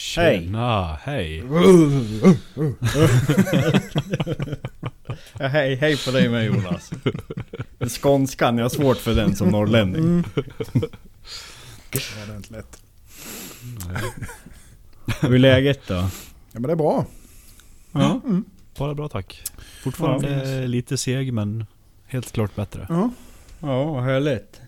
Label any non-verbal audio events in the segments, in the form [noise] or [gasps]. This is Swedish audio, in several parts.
Tjena, hej. [laughs] Ja, hej, hej på dig med Jonas. Skånskan, jag har svårt för den som norrlänning. Mm. Ja, det är inte lätt. Hur är läget då? Ja men det är bra. Ja, Mm. bara bra tack. Fortfarande lite seg men helt klart bättre. Ja. Ja, vad härligt.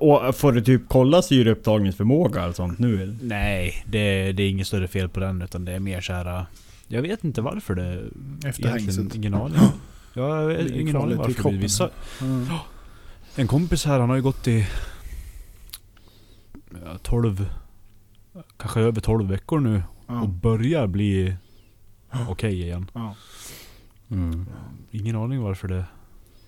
Och får du typ kolla syreupptagningsförmåga och sånt nu eller? Nej, det, det är inget större fel på den utan det är mer så här. äh, Jag vet inte varför det... Efter hängset. Ingen aning. Jag har ingen aning varför. det Vissa, Mm. en kompis här han har ju gått i... ja, 12... Kanske över 12 veckor nu. Och Ja. börjar bli okej igen. Ja. Mm. Ingen aning varför det...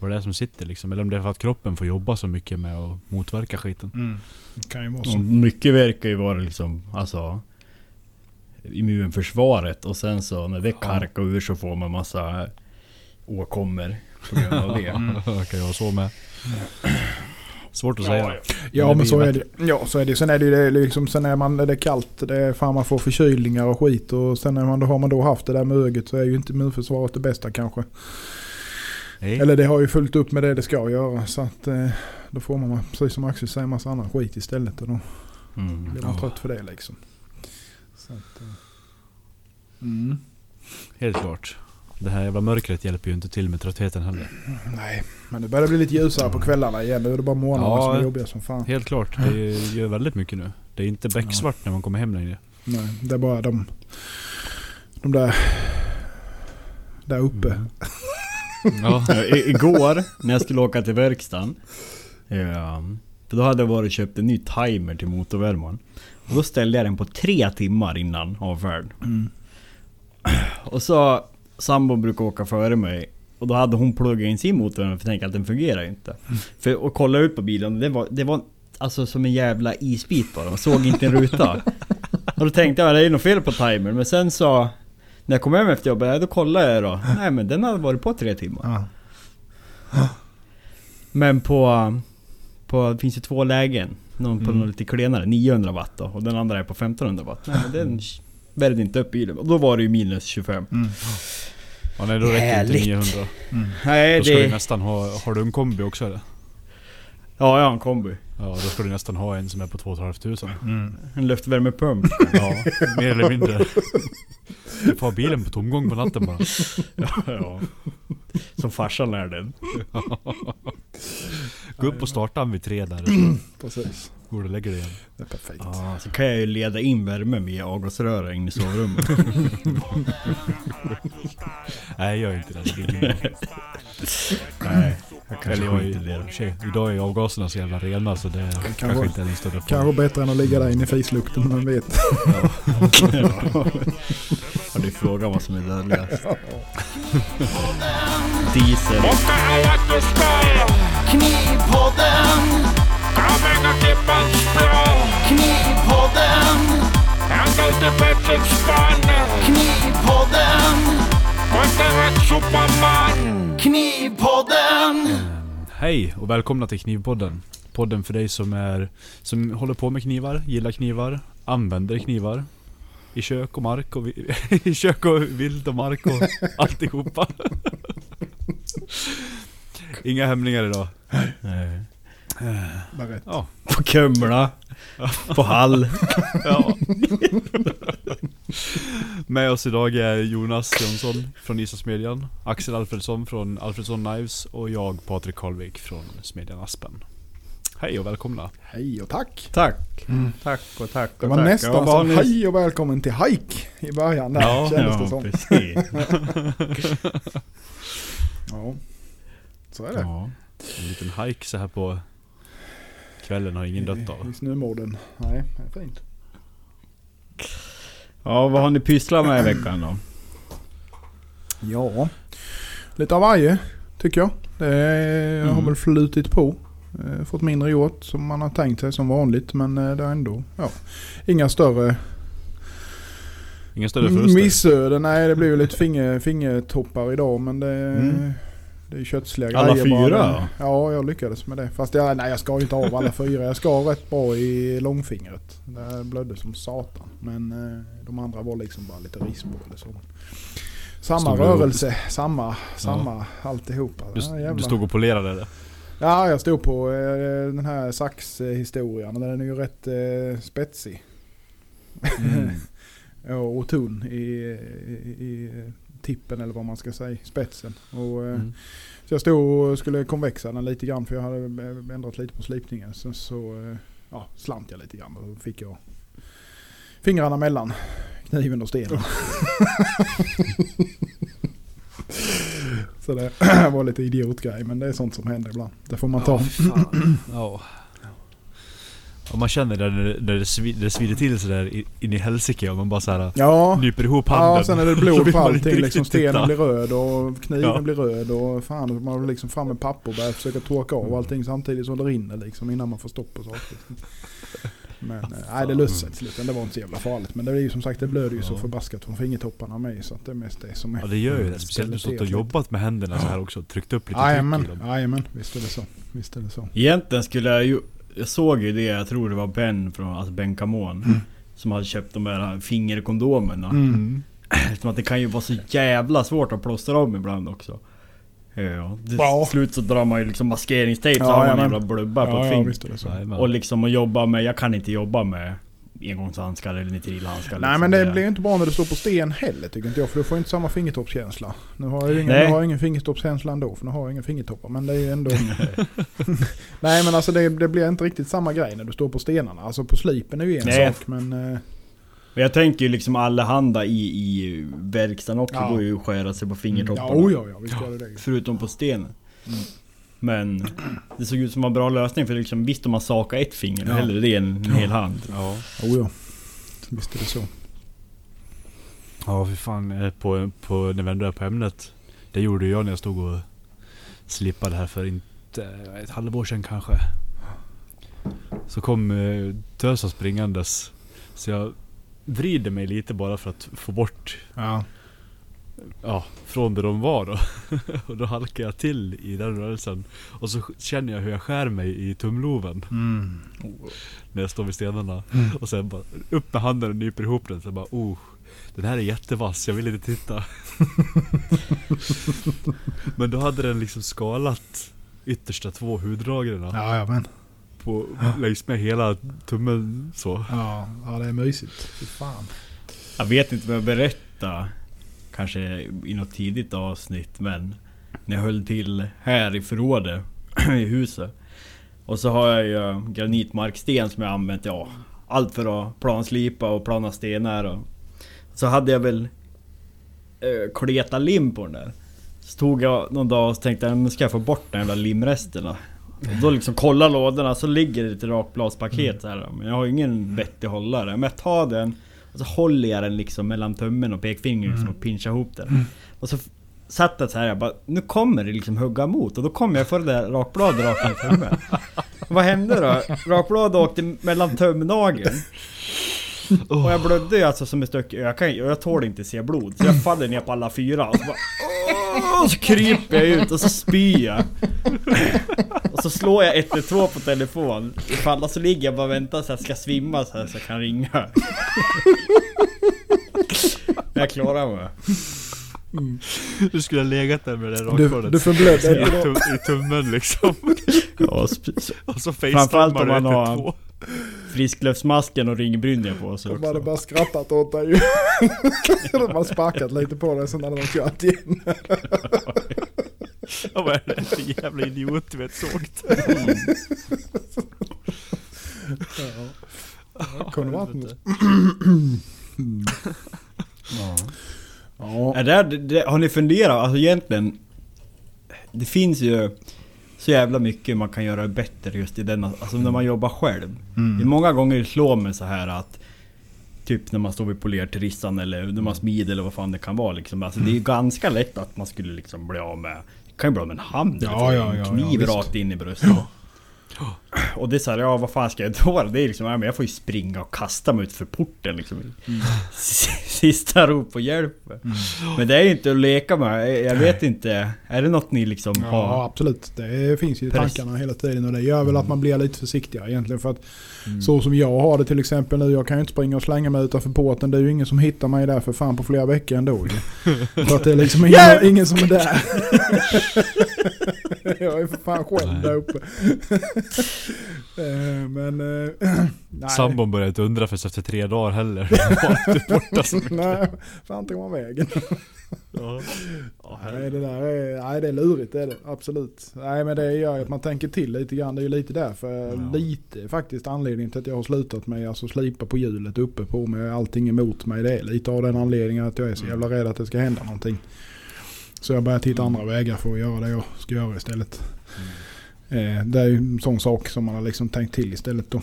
Vad det är som sitter liksom. Eller om det är för att kroppen får jobba så mycket med att motverka skiten. Mm. Det kan ju vara Och så. mycket verkar ju vara liksom, alltså immunförsvaret och sen så när det karkar ur så får man massa åkommor på grund av det. Det kan ju vara så med. Svårt att säga. Ja det men så är det. Ja så är det. Sen är det ju det liksom, sen är man, det är kallt, det är fan man får förkylningar och skit. Och sen när man, då har man då haft det där med ögat så är ju inte immunförsvaret det bästa kanske. Nej. Eller det har ju fullt upp med det det ska göra. Så att eh, då får man, precis som Axel säger, massa annan skit istället. Och då Mm. blir man Ja. trött för det liksom. Så att, eh. mm. Helt klart. Det här jävla mörkret hjälper ju inte till med tröttheten heller. Nej, men det börjar bli lite ljusare på kvällarna igen. Nu är det bara morgnarna Ja. som är jobbiga som fan. Helt klart. Det gör väldigt mycket nu. Det är inte becksvart när man kommer hem längre. Nej, det är bara de, de där, där uppe. Mm. Ja. [laughs] I- igår när jag skulle åka till verkstaden. Ja, för då hade jag varit och köpt en ny timer till motorvärmaren. Och då ställde jag den på tre timmar innan avfärd. Mm. [clears throat] Och så sambon brukar åka före mig. Och då hade hon pluggat in sin motorvärmare för jag tänkte att den fungerar ju inte. För och kolla ut på bilen, det var, det var alltså som en jävla isbit bara. Man såg inte en ruta. [laughs] Och då tänkte jag det är något fel på timern. Men sen så när jag kom hem efter jobbet, då kollade jag då. Nej men den hade varit på tre timmar. Ja. Men på... på det finns ju två lägen. Någon på Mm. något lite klenare, 900 watt då, och den andra är på 1500 watt. Nej, men den värde inte upp bilen. Och då var det ju minus 25. Mm. Ja, nej, då räcker inte Härligt. 900. Mm. Nej Då ska du det... nästan ha... Har du en kombi också eller? Ja, jag har en kombi. Ja, då ska du nästan ha en som är på 2 500. Mm. En luftvärmepump. [laughs] Ja, mer eller mindre. Du får ha bilen på tomgång på natten bara. ja. Som farsan är den. Gå upp och starta den vid tre där. Precis. Går du och lägger dig igen. Det är perfekt. Ja, så kan jag ju leda in värme via avgasrören in i sovrummet. [laughs] Nej, gör inte det. det. [laughs] Nej, jag kanske Eller jag skiter i det. sig, Idag är avgaserna så jävla rena så det kanske, vara- inte är en större. Kanske bättre än att ligga där inne i fislukten, men vet. Ja, det är frågan vad som är dödligast. Diesel. Knivpodden Grabben och Klippans bra Knivpodden Ända ut i Petterspan Knivpodden Knivpodden Hej och välkomna till Knivpodden. Podden för dig som är som håller på med knivar, gillar knivar, använder knivar. I kök och mark och vi- [laughs] i kök och vild och mark och [laughs] alltihopa. Inga hämningar idag. Nej. Bara rätt. Ja. På Kumla. [laughs] På Hall. ja. [laughs] Med oss idag är Jonas Jonsson från Isasmedjan, Axel Alfredsson från Alfredsson Knives och jag Patrik Karlvik från Smedjan Aspen. Hej och välkomna. Hej och tack. Tack. Tack och tack och Det var tack. nästan Ja, som ni- hej och välkommen till hike i början där Ja, kändes det Ja, som. precis. [laughs] Ja. Så är det. Ja. En liten hike så här på kvällen har ingen dött av. I snömodden. Nej, det är fint. Ja, vad har ni pysslat med i veckan då? Ja, lite av varje tycker jag. Det är, har Mm. väl flutit på. Eh, Fått mindre gjort som man har tänkt sig som vanligt. Men eh, det är ändå ja, inga större Inga större förluster. missöden. Nej, det blir ju lite finger, fingertoppar idag. Men det, Mm. Det är köttsliga Alla grejer fyra? bara. Ja, jag lyckades med det. Fast jag, nej, jag skar inte av alla fyra. Jag skar rätt bra i långfingret. Det blödde som satan. Men eh, de andra var liksom bara lite på eller så. Samma Stod du- rörelse, samma, samma alltihopa. Du, Ja, du stod och polerade det. Ja, jag stod på eh, den här saxhistorien. Den är ju rätt eh, spetsig. Mm. [laughs] Ja, och tunn i, i, i tippen eller vad man ska säga, spetsen. Och, eh, Mm. Så jag stod och skulle konvexa den lite grann för jag hade ändrat lite på slipningen. Sen så eh, ja, slant jag lite grann och då fick jag fingrarna mellan kniven och stenen. [laughs] så det [clears throat] var lite idiotgrej men det är sånt som händer ibland. Det får man ta. Ja. [clears throat] Och man känner det när, det- när det, svi, det svider till sådär i- in i helsike och man bara såhär Ja, nyper ihop handen. Ja, sen är det [laughs] blod på allting. Liksom, riktigt titta. stenen blir röd och kniven Ja. blir röd och fan man har liksom fram med papper och börjar försöka torka av allting samtidigt som det rinner liksom innan man får stopp på saker. Men eh, nej det löste sig till slut. Det var inte så jävla farligt. Men det är ju som sagt det blöder ju så förbaskat från fingertopparna med så att det är mest det som är. Ja det gör ju det. [laughs] Speciellt när du stått och jobbat med händerna så här också. Tryckt upp lite tryck jajamän. Visst är det så. Visst är det så. Egentligen skulle jag ju... Jag såg ju det, jag tror det var Ben från, alltså Ben Camon. Mm. Som hade köpt de här fingerkondomerna. Mm. [clears throat] Att det kan ju vara så jävla svårt att plåstra om ibland också. Ja, till Ja. slut så drar man ju liksom maskeringstejp så Ja, har man jajamän. jävla blubbar på Ja, ett finger. Och liksom att jobba med, jag kan inte jobba med engångshandskar eller nitrilhandskar. Nej liksom. men det blir ju inte bra när du står på sten heller tycker inte jag. För du får inte samma fingertoppskänsla. Nu har jag ingen, nu har jag ingen fingertoppskänsla ändå för nu har jag inga fingertoppar. Men det är ju ändå... [laughs] [laughs] Nej men alltså det, det blir inte riktigt samma grej när du står på stenarna. Alltså på slipen är ju en Nej. sak men... eh, Men jag tänker ju liksom allehanda i, i verkstaden också Ja. går ju att skära sig på fingertopparna. Ja, oh, ja, ja visst gör det det. Förutom på stenen. Men det såg ut som en bra lösning för liksom, visst om man sakar ett finger, Ja. hellre det än en Ja. hel hand. Ja. Oh, ja. Visst är det så. Ja fy fan. eh, På, på, när vi ändå är på ämnet. Det gjorde jag när jag stod och slippade här för inte ett halvår sedan kanske. Så kom eh, tösen springandes. Så jag vrider mig lite bara för att få bort Ja. Ja, från där de var då. [laughs] och då halkar jag till i den rörelsen. Och så känner jag hur jag skär mig i tumloven Mm. när jag står vid stenarna. Och sen bara upp med handen och nyper ihop den. Så bara oh, den här är jättevass, jag vill inte titta. [laughs] Men då hade den liksom skalat yttersta två huddragen Ja, ja men. på, längs med hela tummen så. Ja, ja det är mysigt. Fy fan. Jag vet inte vad jag berättade Kanske i något tidigt avsnitt men När jag höll till här i förrådet [clears throat] i huset Och så har jag ju granitmarksten som jag använt ja Allt för att planslipa och plana stenar och Så hade jag väl eh, kleta lim på den där Så tog jag någon dag och tänkte nu ska jag få bort de jävla limresterna och då liksom kolla lådorna så ligger det ett rakbladspaket så här. Men jag har ingen vettig hållare. Men jag tar den och så håller jag den liksom mellan tummen och pekfingret liksom och pinchar ihop den. Och så satt jag så här jag bara, nu kommer det liksom hugga emot och då kommer jag få det där rakbladet rakt i tummen. [laughs] Vad hände då? Rakbladet åkte mellan tumnageln. [laughs] Och jag blödde ju alltså som ett stycke, jag, kan, jag tål inte se blod. Så jag faller ner på alla fyra och så bara "Åh!" Och så kryper jag ut och så spyr jag. Och så slår jag 112 på telefon. Ifall så ligger jag bara och väntar så jag ska svimma så här så jag kan ringa. Jag klarar mig. Du skulle ha legat där med det där Du, du förblödde I, tum, I tummen liksom. Ja, Och så man du har- 112. Friskluftsmasken och ringbrynja på sig De hade också. bara skrattat åt dig. [laughs] De hade sparkat lite på dig sen hade de kört igen. [laughs] Ja, vad är det för jävla idiot du vet sågt? Ja. Kunde varit något. Ja. Är det, det, har ni funderat? Alltså egentligen Det finns ju Så jävla mycket man kan göra bättre just i denna, alltså när man jobbar själv. Mm. många gånger det slår mig så här att Typ när man står vid polertrissan eller när man smider eller vad fan det kan vara liksom. Alltså det är ju ganska lätt att man skulle liksom bli av med Det kan ju bli av med en hand Ja, eller ja, en ja, kniv rakt in i bröstet. [sniffs] Och det är såhär, ja vad fan ska jag då? Det är liksom, ja, men jag får ju springa och kasta mig ut för porten liksom. [laughs] Sista rop på hjälp. Men det är ju inte att leka med. Jag vet inte. Är det något ni liksom Ja har? absolut. Det finns ju i tankarna hela tiden och det gör väl att man blir lite försiktigare egentligen. För att Mm. så som jag har det till exempel nu. Jag kan ju inte springa och slänga mig utanför porten. Det är ju ingen som hittar mig där för fan på flera veckor ändå. För [laughs] att det är liksom ingen, ingen som är där. [laughs] jag är för fan själv där uppe. Eh, Men... eh, [clears throat] nej. Sambon började inte undra förrän efter tre dagar heller. [laughs] [laughs] Inte borta så mycket. nej, fan tog man vägen? Ja. Nej det där är, nej, det är lurigt det är det. Absolut. Nej men det gör ju att man tänker till lite grann. Det är ju lite därför. Ja. Lite faktiskt anledningen till att jag har slutat med alltså slipa på hjulet uppe på med allting emot mig. Det är lite av den anledningen att jag är så jävla rädd att det ska hända någonting. Så jag börjar titta andra vägar för att göra det jag ska göra istället. Eh, det är ju en sån sak som man har liksom tänkt till istället då.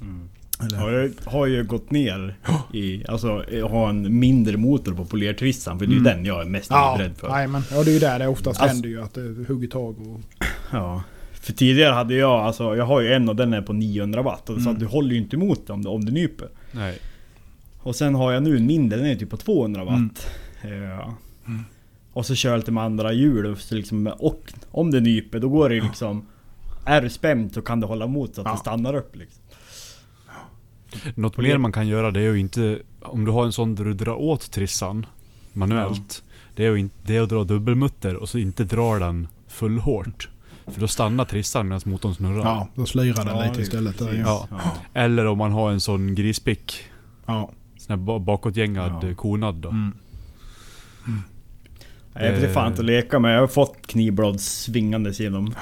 Mm. Eller, Har ju, har ju gått ner i, alltså ha en mindre motor på polertrissan för det är ju Mm. den jag är mest ja, rädd för. nej, men, ja det är ju där det oftast Alltså- händer ju att det hugger tag och... Ja. För tidigare hade jag, alltså jag har ju en och den är på 900 watt. Och så Mm. att du håller ju inte emot om det, om det nyper. Nej. Och sen har jag nu en mindre, den är typ på 200 watt. Mm. Ja. Mm. Och så kör lite med andra hjul. Så liksom, och om det nyper då går det liksom... Är du spänd så kan du hålla emot så att Ja. det stannar upp liksom. Något mer man kan göra det är ju inte, om du har en sån där du drar åt trissan manuellt. Det är ju inte, det är att dra dubbelmutter och så inte dra den full hårt. För då stannar trissan medan motorn snurrar. Ja, då slirar den Ja, lite det- istället. Där, ja. Ja. Eller om man har en sån grispick. Ja. Sån här ba- bakåtgängad Ja. ja. konad då. Mm. Nej, det är fan inte att leka med. Jag har fått knivblad svingandes genom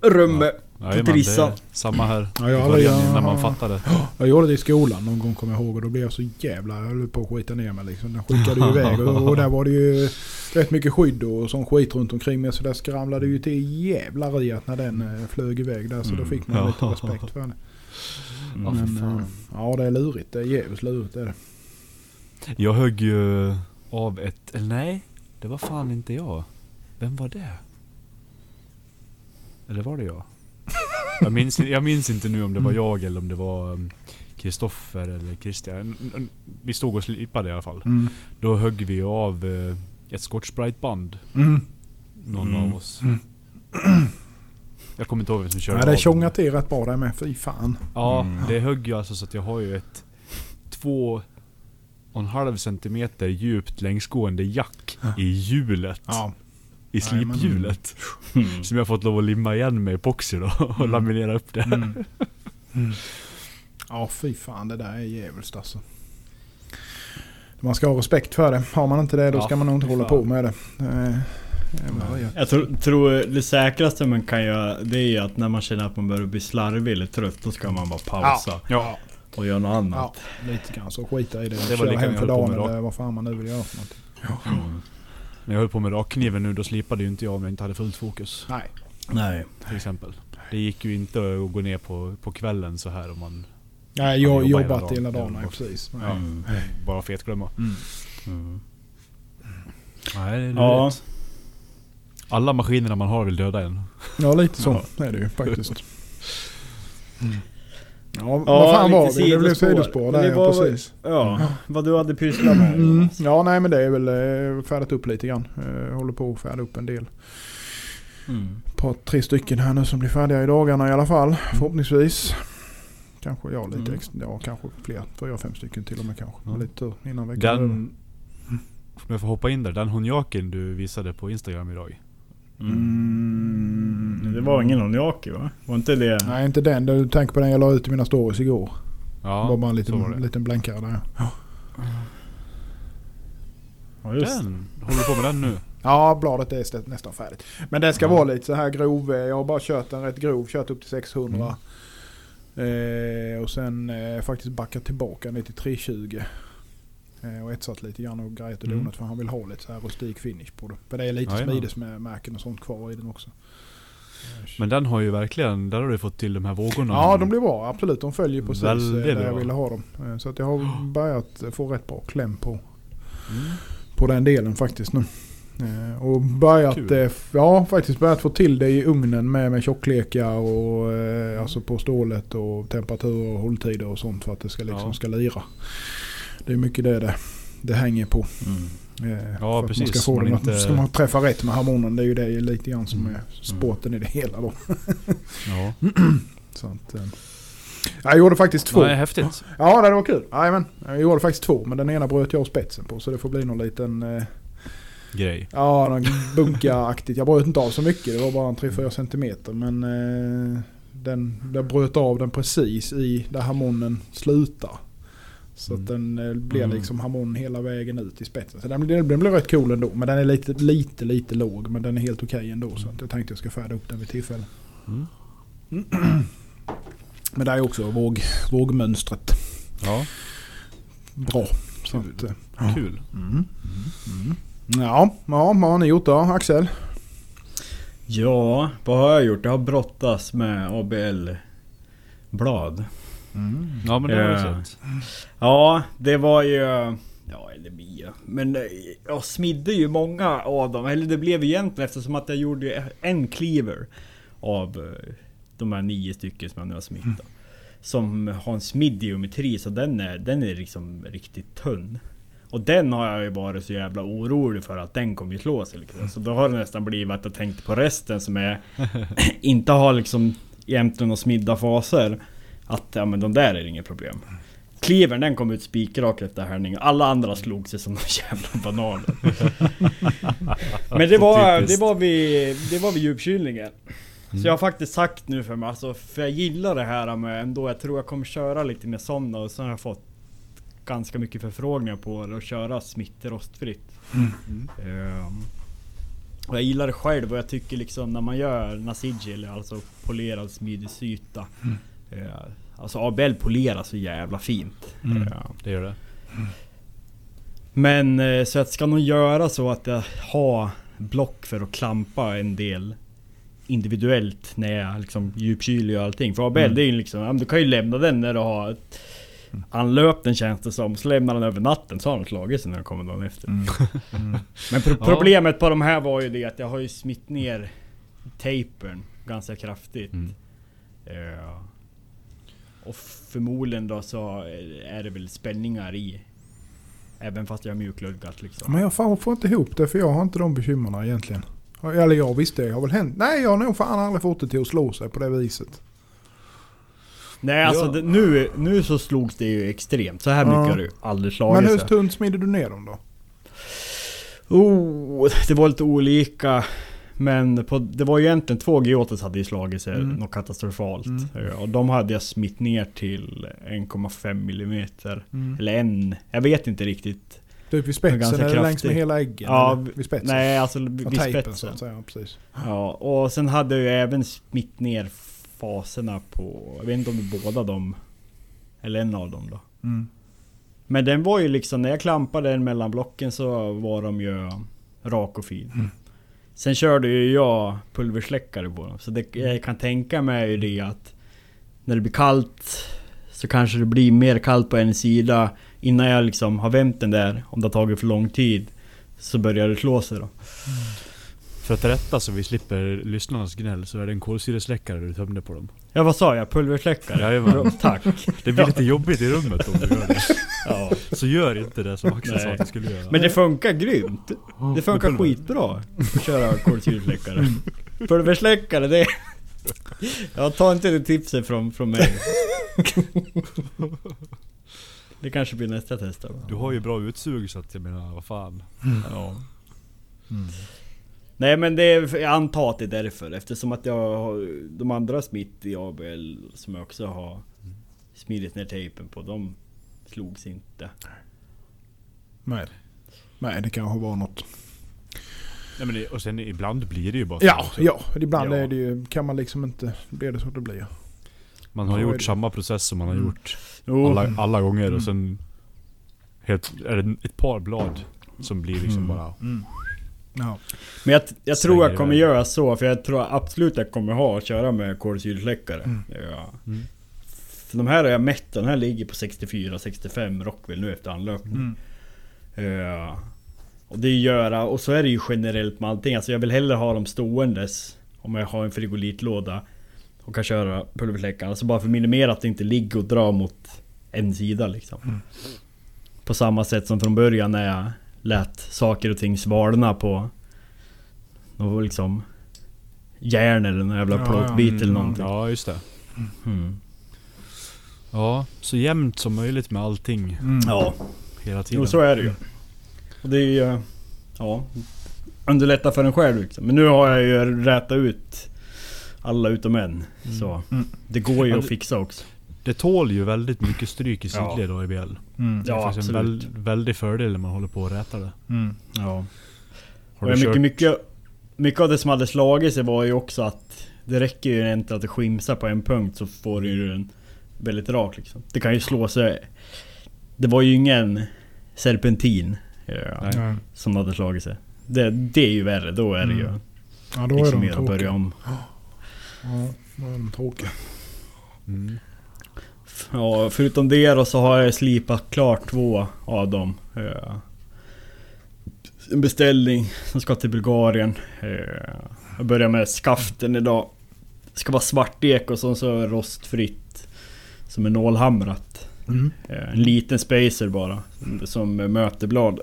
rummet. Trissan. det är samma här. Ja, jag början aldrig- när man ja. fattade. Jag gjorde det i skolan någon gång kommer jag ihåg och då blev jag så jävla... Jag höll på att skita ner mig liksom. Den skickade ju iväg och, och där var det ju rätt mycket skydd och sån skit runt omkring mig. Så där skramlade ju till jävlar i att när den eh, flög iväg där. Så då Mm. fick man Ja. lite respekt för. Ja, för Men, eh, ja det är lurigt. Det är jävligt lurigt det är det. Jag högg ju av ett... Eller nej, det var fan inte jag. Vem var det? Eller var det jag? Jag minns, jag minns inte nu om det var jag eller om det var um, Kristoffer eller Christian. Vi stod och slipade i alla fall. Mm. Då högg vi av eh, ett Scotch Brite band. Mm. Någon Mm. av oss. Mm. Jag kommer inte ihåg vem som körde Ja, det av tjongar till rätt bra där med. Fy fan. Ja, Mm. det högg ju alltså så att jag har ju ett två och en halv centimeter djupt längsgående jack Ja. I hjulet. Ja. I sliphjulet. Mm. Som jag fått lov att limma igen med epoxy då och Mm. laminera upp det. Mm. Mm. Ja fy fan det där är djävulskt alltså. Man ska ha respekt för det. Har man inte det då Ja, ska man nog inte hålla fan. på med det. Eh. Jag tror, tror det säkraste man kan göra det är ju att när man känner att man börjar bli slarvig eller trött då ska man bara pausa Ja. och göra något Ja, annat. lite grann så skita i det. Det var Köra hem för dagen eller vad fan man nu vill göra för någonting. Mm. När jag höll på med rakkniven nu då slipade ju inte jag om jag inte hade fullt fokus. Nej. Nej. Till exempel. Det gick ju inte att gå ner på, på kvällen så här om man Nej, jag har jobbar hela jobbat dagen. hela dagen. Ja, Nej, precis. Ja. Mm. bara fetglömma. Mm. Mm. Nej, det är Ja. Alla maskinerna man har vill döda en. Ja, lite så är det ju faktiskt. Ja, Ja, vad fan var vi? Det blev sidospår. där det ja, var- precis. Ja, vad du hade pysslat med. Mm. Ja, nej men det är väl eh, färdat upp lite grann. Eh, håller på att färda upp en del. Mm. Ett par, tre stycken här nu som blir färdiga i dagarna i alla fall. Förhoppningsvis. Kanske ja, lite Mm. extra. Ja, kanske fler. Fyra, fem stycken till och med kanske. Ja. Lite tur innan veckan. Den... Om jag får hoppa in där. Den honjaken du visade på Instagram idag. Mm. Men Det var ingen Oniaki va? Var inte det? Nej, inte den. Du tänker på den jag la ut i mina stories igår. Ja, det var bara en var liten, det. liten blänkare där. Ja. Ja, just. Den? Håller du på med den nu? Ja, bladet är nästan färdigt. Men den ska Ja. vara lite så här grov. eh, Jag har bara kört den rätt grov. Kört upp till 600. Eh, och sen eh, faktiskt backat tillbaka ner till 320. Eh, och etsat lite grann och grejat och Mm. donat för han vill ha lite så här rustik finish på det. För det är lite smidesmärken och sånt kvar i den också. Eh, Men den har ju verkligen, där har du fått till de här vågorna. Ja, de blir bra. Absolut. De följer precis eh, Väldigt där jag ville ha dem. Så att jag har [gasps] börjat få rätt bra kläm på, Mm. på den delen faktiskt nu. Och börjat, Kul. ja faktiskt börjat få till det i ugnen med, med tjocklekar och alltså på stålet och temperatur och hålltider och sånt för att det ska liksom Ja. ska lira. Det är mycket det det, det hänger på. Mm. Eh, Ja, precis. Man ska, få Man den, inte- ska man träffa rätt med harmonen, det är ju det lite grann som Mm. är sporten i det hela då. Ja. [clears throat] Så att, eh, jag gjorde faktiskt två. Nej, häftigt. Ja, det var kul. Jajamän. Jag gjorde faktiskt två, men den ena bröt jag spetsen på så det får bli någon liten... Eh, Grej. Ja, någon bunka-aktigt. Jag bröt inte av så mycket. Det var bara en 3-4 centimeter. Men eh, den, jag bröt av den precis i där harmonen slutar. Så Mm. att den eh, blir Mm. liksom harmon hela vägen ut i spetsen. Så den, den, den blir rätt cool ändå. Men den är lite, lite, lite låg. Men den är helt okej ändå. Så att jag tänkte jag ska färda upp den vid tillfälle. Mm. [clears throat] Men det är också våg, vågmönstret Ja, bra. Så Kul. att, eh, ja. kul. Mm. Mm. Ja, ja, vad har ni gjort då Axel? Ja, vad har jag gjort? Jag har brottats med ABL-blad. Ja men det har Ja. jag sett. Ja, det var ju... Ja, eller Mia. Men eh, jag smidde ju många av dem. Eller det blev egentligen eftersom att jag gjorde en cleaver av eh, de här nio stycken som jag nu har smitt. då. Som har en smidd geometri så den är, den är liksom riktigt tunn. Och den har jag ju varit så jävla orolig för att den kommer ju slå sig liksom. Så då har det nästan blivit att jag tänkte på resten som är [laughs] inte har liksom egentligen några smidda faser. Att ja men de där är inget problem. Cleavern den kom ut spikrak efter härning. Alla andra slog sig som [laughs] de jävla bananer. [laughs] Men det var, det var vid, det var vid djupkylningen. Mm. Så jag har faktiskt sagt nu för mig, alltså, för jag gillar det här med ändå, jag tror jag kommer köra lite med sådana och så har jag fått ganska mycket förfrågningar på det och köra smittrostfritt. Mm. Ehm, och jag gillar det själv och jag tycker liksom när man gör nasigil, alltså polerad smidesyta. Uh, alltså ABL polerar så jävla fint. Mm. Ehm, Det gör det. men eh, så jag ska nog göra så att jag har block för att klampa en del individuellt när jag liksom djupkyler och allting. För ABL Mm. det är ju liksom, ja, du kan ju lämna den när du har anlöpt den känns det som. Så lämnar den över natten så har den slagit sig när den kommer dagen efter. Mm. Mm. [laughs] Men pro- Ja. problemet på de här var ju det att jag har ju smitt ner tapern ganska kraftigt. Mm. Och förmodligen då så är det väl spänningar i. Även fast jag har mjukluggat liksom. Men jag fan får inte ihop det för jag har inte de bekymmerna egentligen. Eller jag visste det har väl hänt. Nej jag har nog fan aldrig fått det till att slå sig på det viset. Nej alltså Ja. det, nu, nu så slogs det ju extremt. Så här Ja. mycket har det ju aldrig slagit Men hur tunt smider du ner dem då? Oh, det var lite olika. Men på, det var ju egentligen två Geotes hade ju slagit sig Mm. något katastrofalt. Mm. Ja, Och de hade jag smitt ner till 1,5 millimeter. Mm. Eller en, jag vet inte riktigt. Typ vid spetsen eller längs med hela äggen? Ja, eller vid spetsen? Nej alltså Ja, vid tejpen så spetsen. att säga, precis. Ja, och sen hade jag ju även smitt ner faserna på, jag vet inte om det är båda dem. Eller en av dem då. Mm. Men den var ju liksom, när jag klampade den mellan blocken så var de ju rak och fin. Mm. Sen körde ju jag pulversläckare på dem. Så det, jag kan tänka mig ju det att när det blir kallt så kanske det blir mer kallt på en sida. Innan jag liksom har vänt den där, om det har tagit för lång tid. Så börjar det slå sig då. Mm. För att rätta så vi slipper lyssnarnas gnäll så är det en kolsyresläckare du tömde på dem. Ja vad sa jag? Pulversläckare? Jajamän. Tack! [laughs] Det blir lite jobbigt i rummet om du gör det. Ja. Så gör inte det som Axel sa Nej. att du skulle göra. Men det funkar grymt! Det funkar pulver. skitbra att köra kolsyresläckare. Pulversläckare det... Ja, ta inte det tipset från, från mig. Det kanske blir nästa test då. Du har ju bra utsug så att jag menar, vad fan. Ja. Mm. Nej men det är, jag antar att det är därför. Eftersom att jag har de andra smitt i ABL som jag också har smidit ner tejpen på. De slogs inte. Nej. Nej, det kanske var något. Nej, men det, och sen ibland blir det ju bara så Ja, också. ja. Ibland Ja. är det ju, kan man liksom inte... Blir det så det blir. Man har är gjort samma process som man har Mm. gjort Jo. alla, alla gånger Mm. och sen helt, är det ett par blad som blir liksom Mm. bara... Ja. Men jag, jag tror jag kommer göra så, för jag tror absolut jag kommer ha att köra med kolsyresläckare. Mm. Ja. Mm. För de här har jag mätt, den här ligger på 64-65 Rockwell nu efter anlöpning. Mm. Ja. Och det göra, och så är det ju generellt med allting. Alltså jag vill hellre ha dem ståendes om jag har en frigolitlåda och kan köra pulversläckaren. Alltså bara för att minimera att det inte ligger och drar mot en sida liksom. På samma sätt som från början när jag lät saker och ting svalna på något liksom järn eller någon jävla Ja, plåtbit ja, eller någonting. Ja, just det. Mm. Ja, så jämnt som möjligt med allting Mm. Ja, hela tiden. jo så är det ju. Och det är ju... Ja, underlätta för en själv liksom. Men nu har jag ju rätat ut alla utom en. Så Mm. det går ju att fixa också. Det tål ju väldigt mycket stryk i Ja. sidled och IBL. Mm. Det är Ja, faktiskt en absolut. väl, väldig fördel när man håller på och rätar det. Mm. Ja. Har Och du mycket, kört... mycket, mycket av det som hade slagit sig var ju också att det räcker ju inte att det skimsar på en punkt så får du ju den väldigt rak liksom. Det kan ju slå sig... Det var ju ingen serpentin ja, Nej. Ja. som hade slagit sig. Det, det är ju värre, då är det ju Mm. Ja, då är liksom de mer att börja tråkiga. om. Ja, då är de tråkiga. Mm. Ja, förutom det då så har jag slipat klart två av dem. Ja. En beställning som ska till Bulgarien. Ja. Jag börjar med skaften idag. Det ska vara svart ek och så, så rostfritt. Som är nålhamrat. Mm. Ja, En liten spacer bara. Som möteblad.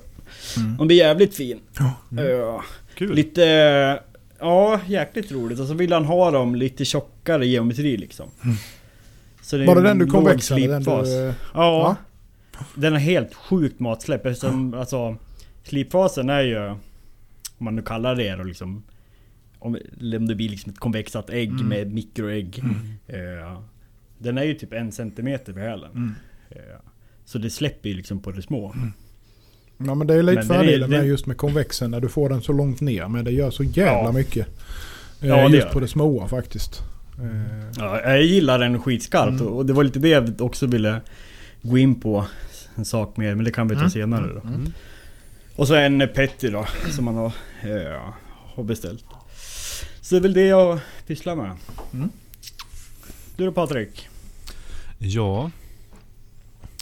Mm. Den blir jävligt fin. Ja. Ja. Kul! Lite... Ja, jäkligt roligt. Och så vill han ha dem lite tjockare geometri liksom. Mm. Så det en den du låg konvexade? Den du, Ja. Va? Den har helt sjukt matsläpp eftersom alltså Slipfasen är ju Om man nu kallar det då liksom Om, det blir liksom ett konvexat ägg Mm. med mikroägg Mm. eh, Den är ju typ en centimeter på hälen Mm. eh, Så det släpper ju liksom på det små Ja men det är lite Men fördelen med just med konvexen när du får den så långt ner. Men det gör så jävla Ja. mycket. Eh, Ja, det just gör på det. det småa faktiskt. Eh, ja, Jag gillar den skitskarpt Mm. och det var lite det jag också ville Gå in på En sak mer men det kan vi ta Mm. senare då Mm. Och så en Petty då, som man har, eh, har beställt. Så det är väl det jag pysslar med. Mm. Du då Patrik? Ja.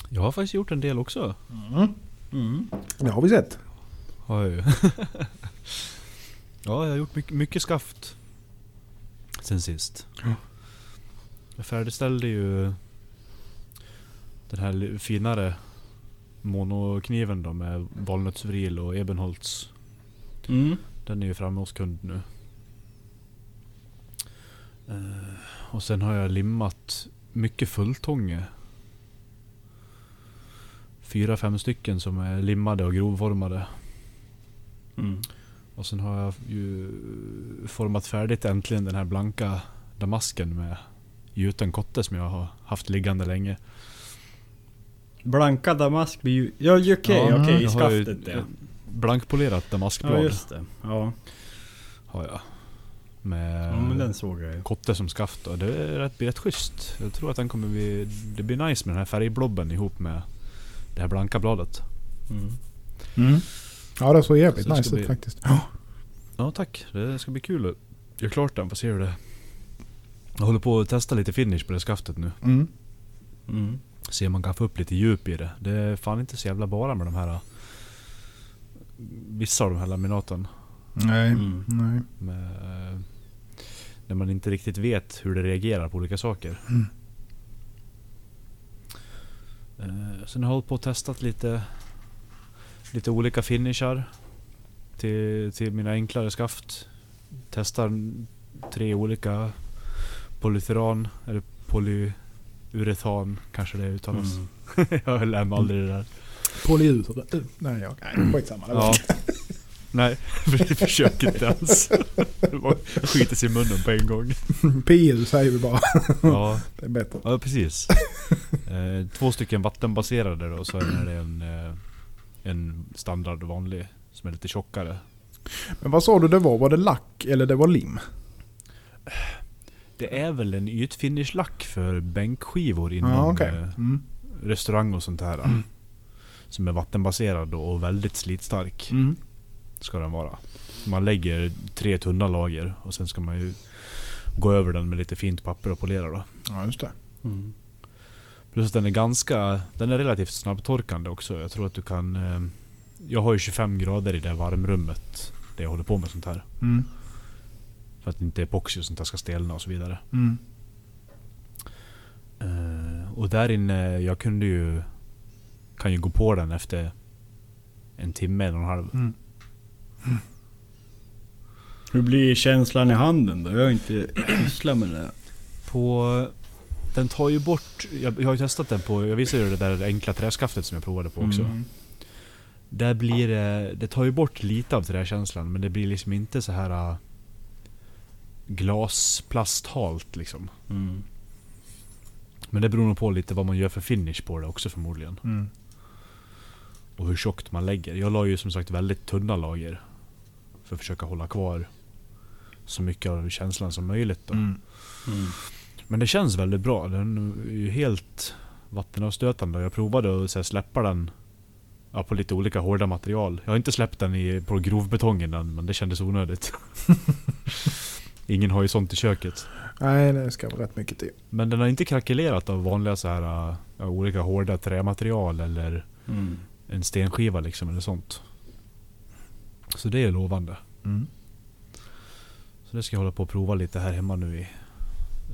Jag har faktiskt gjort en del också. Mm. Det har vi sett. Har jag ju. [laughs] ja, jag har gjort mycket, mycket skaft. Sen sist. Ja. Jag färdigställde ju den här finare monokniven då med valnötsvril och ebenholts. Mm. Den är ju framme hos kund nu. Eh, och sen har jag limmat mycket fulltånge. Fyra, fem stycken som är limmade och grovformade. Mm. Och sen har jag ju format färdigt äntligen den här blanka damasken med gjuten kotte som jag har haft liggande länge. Blanka damask blir ju... Ja okej, Ja, okej, i har ju skaftet ja. Blankpolerat damaskblad Ja just det. Ja. har jag. Med ja men den såg jag ju. kotte som skaft och det är rätt, blir rätt schysst. Jag tror att den kommer bli... Det blir nice med den här färgblobben ihop med det här blanka bladet. Mm. Ja det såg jävligt Så det nice ut bli- faktiskt. Ja. Ja tack, det ska bli kul att göra klart den. Får se hur det... Jag håller på att testa lite finish på det skaftet nu. Mm. Mm. Se om man kan få upp lite djup i det. Det är fan inte så jävla bara med de här... Vissa av de här laminaten. Nej. Mm. Nej. Med, när man inte riktigt vet hur det reagerar på olika saker. Mm. Eh, Sen har jag hållit på och testat lite Lite olika finishar till, till mina enklare skaft. Testar tre olika polytyran eller polyuretan kanske det uttalas. Mm. [laughs] jag lär mig aldrig det där. Polyus. Nej, ja. Nej skitsamma. Det var- Ja. Nej, [laughs] vi försöker inte ens. Skiter sig i munnen på en gång. [laughs] PU säger vi bara. Ja, Det är bättre. ja precis. Eh, två stycken vattenbaserade då, så är det en, eh, en standard vanlig som är lite tjockare. Men vad sa du det var? Var det lack eller det var lim? Det är väl en ytfinishlack för bänkskivor inom Ja okej. eh, Mm. restaurang och sånt här. Mm. Som är vattenbaserad och väldigt slitstark. Mm. Ska den vara. Man lägger tre tunna lager och sen ska man ju gå över den med lite fint papper och polera då. Ja just det. Mm. Plus att den är ganska, den är relativt snabbtorkande också. Jag tror att du kan eh, jag har ju 25 grader i det varmrummet. Där jag håller på med sånt här. Mm. För att inte epoxy och sånt där ska stelna och så vidare. Mm. Eh, och där inne, jag kunde ju... Kan ju gå på den efter en timme, en och en halv. Mm. Hur blir känslan i handen då? Jag har inte [clears throat] sysslat med det. På... Den tar ju bort... Jag, jag har ju testat den på... Jag visade ju det där enkla träskaftet som jag provade på också. Mm. Där blir det... Det tar ju bort lite av träkänslan men det blir liksom inte så här äh, Glasplasthalt liksom. Mm. Men det beror nog på lite vad man gör för finish på det också förmodligen. Mm. Och hur tjockt man lägger. Jag la ju som sagt väldigt tunna lager. För att försöka hålla kvar så mycket av känslan som möjligt då. Mm. Men det känns väldigt bra. Den är ju helt vattenavstötande. Jag provade att så här, släppa den ja, på lite olika hårda material. Jag har inte släppt den i, på grovbetongen än, men det kändes onödigt. [laughs] Ingen har ju sånt i köket. Nej, det ska vara rätt mycket till. Men den har inte krackelerat av vanliga så här, ja, olika hårda trämaterial eller Mm. en stenskiva liksom eller sånt. Så det är lovande. Mm. Så det ska jag hålla på och prova lite här hemma nu i...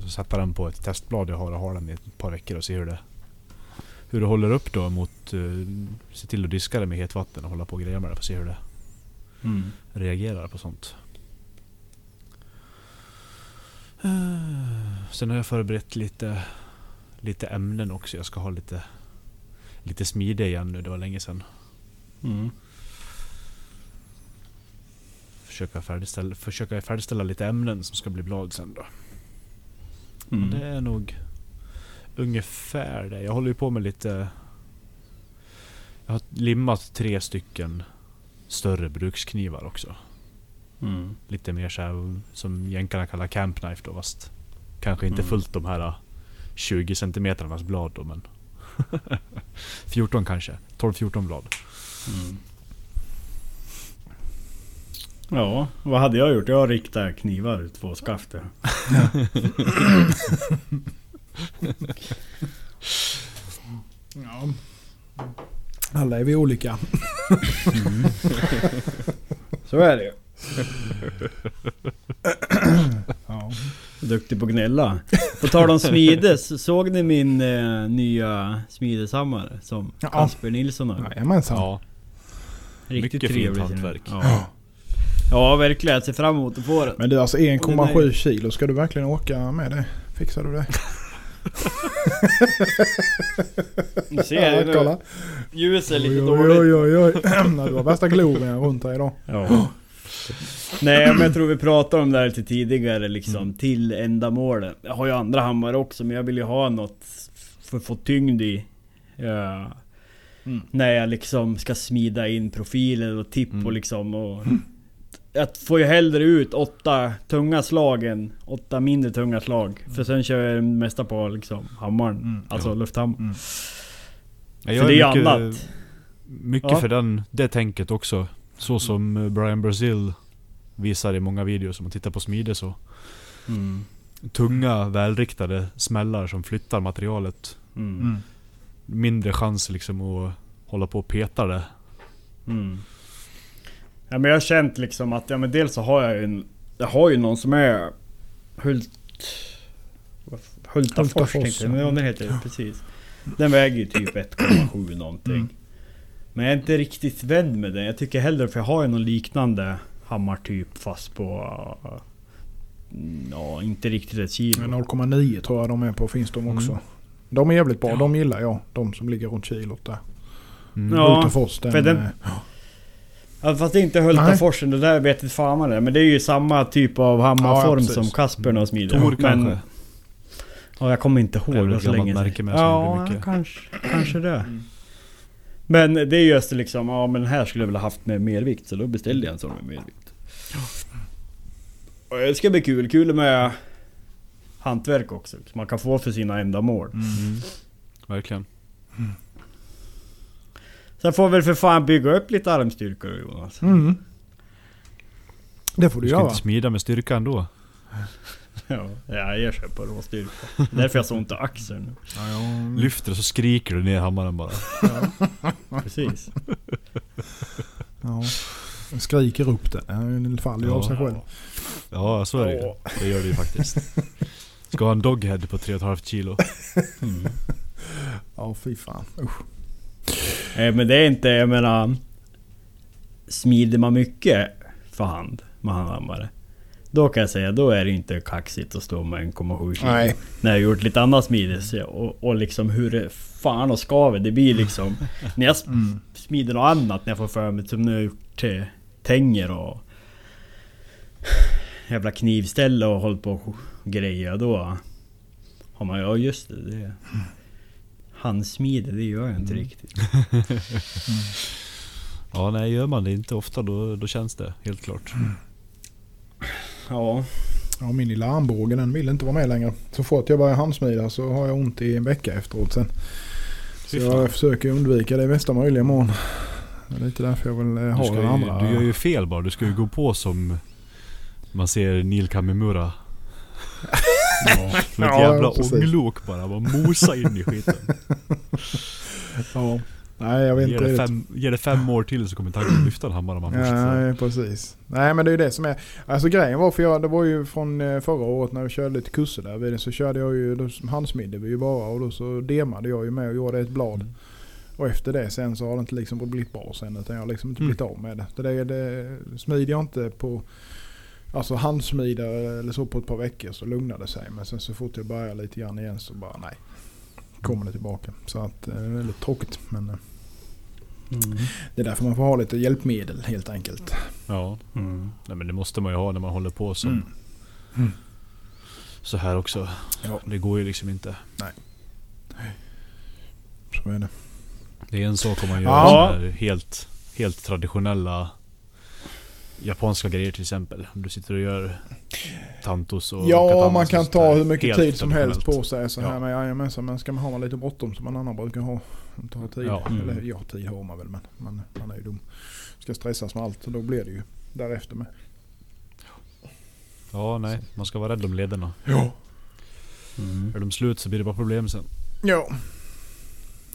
Så sätta den på ett testblad jag har och ha den i ett par veckor och se hur det... Hur det håller upp då mot... Uh, se till att diska det med hetvatten och hålla på och greja med det för att se hur det Mm. reagerar på sånt. Eh, Sen har jag förberett lite, lite ämnen också. Jag ska ha lite, lite smide igen nu. Det var länge sedan. Mm. Försöka färdigställa, försöka färdigställa lite ämnen som ska bli blad sen då. Mm. Det är nog ungefär det. Jag håller ju på med lite... Jag har limmat tre stycken större bruksknivar också. Mm. Lite mer så här, som jänkarna kallar camp knife då fast kanske inte Mm. fullt de här 20 centimetrarnas blad då men [laughs] 14 kanske. 12-14 blad. Mm. Ja, vad hade jag gjort? Jag har riktat knivar, två skaft. ja. Ja. Alla är vi olika. Så är det ju. Ja. Duktig på att gnälla. På tal om smides, såg ni min eh, nya smideshammare? Som Ja. Kasper Nilsson har? Jajamensan. Ja, Riktigt mycket fint trevlig. hantverk. Ja. Ja, verkligen. Jag ser fram emot att få den. Men du alltså Och den 1,7 är- kilo. Ska du verkligen åka med det? Fixar du det? [laughs] Du ser Ja, kolla. Ljuset är lite Oj, dåligt. oj, oj, oj. [clears throat] Du har värsta glorian runt här idag. Ja. Nej men jag tror vi pratade om det här lite tidigare liksom, Mm. till ändamålet. Jag har ju andra hammare också men jag vill ju ha något för att få tyngd i. Ja. Mm. När jag liksom ska smida in profiler och tipp Mm. och liksom och... Jag får ju hellre ut åtta tunga slag än åtta mindre tunga slag. För sen kör jag det mesta på liksom hammaren. Mm. Alltså Ja. lufthammaren. Mm. Ja, För det är ju annat. Mycket Ja. för den, det tänket också. Så som eh, Brian Brazil visar i många videos om man tittar på smide så. Mm. Tunga, välriktade smällar som flyttar materialet. Mm. Mm. Mindre chans liksom att hålla på och peta det. Mm. Ja men jag har känt liksom att, ja men dels så har jag ju en... Jag har ju någon som är Hult... Hultafors Hultafors, tänkte jag, men ja. ja, den heter det precis. Den väger ju typ 1,7 någonting. Mm. Men jag är inte riktigt vän med den. Jag tycker hellre, för jag har ju någon liknande hammartyp fast på... mm, Ja, inte riktigt ett kilo. Men 0,9 tror jag de är på finns de också. Mm. De är jävligt bra. Ja. De gillar jag. De som ligger runt kilot där. Mm. Ja. Hultafors den... för den- eh, Ja, fast det är inte Hultaforsen, det där vet inte fan vad det är. Men det är ju samma typ av hammarform ja, som Kasper har smidit. Tor Men- kanske? Ja, jag kommer inte ihåg. Det ett så länge märke med Ja, kanske, kanske det. Men det är just det liksom, ja men här skulle jag väl ha haft med mer vikt. Så då beställde jag en sån med mer vikt. Och det ska bli kul. Kul med hantverk också. Som man kan få för sina ändamål. Mm. Mm. Sen får väl för fan bygga upp lite armstyrka då Jonas. Mm. Det får Du du ska göra. inte smida med styrka ändå. [laughs] Ja, ja jag kör på råstyrka. Därför jag har så ont i axeln. Ja, ja. Lyfter och så skriker du ner hammaren bara. [laughs] Precis. Ja. Skriker upp den. Den faller ju av sig själv. Ja, så är det ju. Det gör det ju faktiskt. Ska ha en doghead på 3,5 kilo. Mm. [laughs] Ja, fy fan. Usch. Eh, Men det är inte, jag menar... Smider man mycket för hand med handhammare. Då kan jag säga, då är det inte kaxigt att stå med 1,7 kilo. Nej. När jag har gjort lite annat smide och, och liksom hur det fan och skaver. Det blir liksom... när jag Mm. smider något annat när jag får för mig som nu har gjort till tänger och... Jävla knivställe och hållit på och grejer. Då har man ja just det. det handsmide, det gör jag inte Mm. riktigt. [laughs] Ja, nej gör man det inte ofta då, då känns det helt klart. Ja. Ja, min lilla armbåge den vill inte vara med längre. Så fort jag börjar handsmida så har jag ont i en vecka efteråt sen. Så jag försöker undvika det i bästa möjliga mån. Det är lite därför jag vill eh, ha den ju, andra. du gör ju fel bara. Du ska ju gå på som man ser Neil Kamimura. [laughs] Som ett Ja, jävla ånglok bara. Bara mosa in i skiten. [laughs] Ja. Nej, jag vet Ge inte det, fem, ge det fem år till så kommer tanken lyfta en hammare man först. Nej, precis. Nej, men det är ju det som är... Alltså grejen var för jag, det var ju från eh, förra året när vi körde lite kurser där vid det, så körde jag ju, då handsmidde vi ju bara och då så demade jag ju med och gjorde ett blad. Mm. Och efter det sen så har det inte liksom blivit bra sen utan jag har liksom inte Mm. blivit av med det. Så det, det smider jag inte på Alltså handsmida eller så på ett par veckor så lugnar det sig. Men sen så fort jag börjar lite grann igen så bara nej. Kommer det tillbaka. Så att eh, det är väldigt tråkigt. Men eh, Mm. det är därför man får ha lite hjälpmedel helt enkelt. Ja, Mm. nej, men det måste man ju ha när man håller på som Mm. så här också. Ja. Det går ju liksom inte. Så är det. Det är en sak om man gör Ja. helt, helt traditionella japanska grejer till exempel. Om du sitter och gör tantos och Ja, man kan ta hur mycket tid som helst på sig så här Ja. med jajamensan. Men ska man ha lite bråttom som man annan brukar ha. Tar tid. Ja. Mm. Eller ja, tid har man väl men man, man är ju dum. Ska stressas med allt och då blir det ju därefter med. Ja, nej. Man ska vara rädd om lederna. Ja. Mm. Är de slut så blir det bara problem sen. Ja.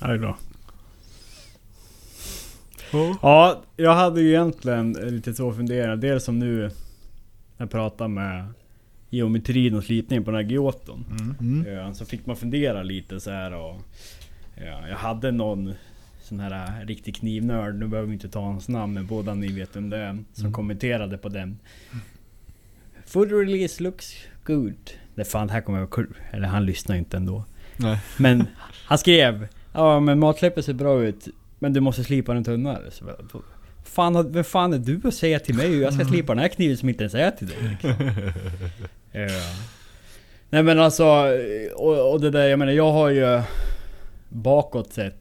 Ja, det är bra. Ja, jag hade ju egentligen lite två funderingar. Dels som nu när jag pratade med geometrin och slipningen på den här Gioton. Mm. Ja, så fick man fundera lite så här och... Ja, jag hade någon sån här äh, riktig knivnörd, nu behöver vi inte ta hans namn men båda ni vet vem det är. Som Mm. kommenterade på den. Food release looks good. Det fan, här kommer jag kul. Eller han lyssnar inte ändå. Nej. Men han skrev Ja men matsläppet ser bra ut Men du måste slipa den tunnare. Så, fan, vem fan är du att säga till mig hur jag ska slipa den här kniven som inte ens är till dig? Liksom. [laughs] ja. Nej men alltså, och, och det där, jag menar jag har ju bakåt sett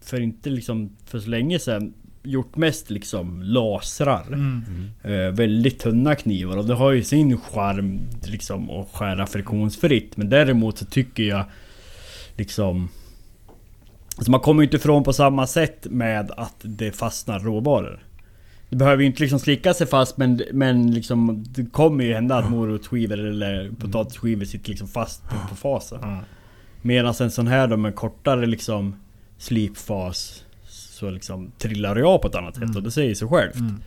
för inte liksom för så länge sedan gjort mest liksom lasrar. Mm. Eh, väldigt tunna knivar och det har ju sin charm liksom att skära friktionsfritt. Men däremot så tycker jag liksom... Alltså man kommer ju inte ifrån på samma sätt med att det fastnar råvaror. Det behöver ju inte liksom slicka sig fast men, men liksom det kommer ju hända att morotsskivor eller potatisskivor sitter liksom fast på, på fasen. Mm. Medan en sån här då med kortare liksom slipfas så liksom trillar det av på ett annat sätt och det säger sig självt. Mm.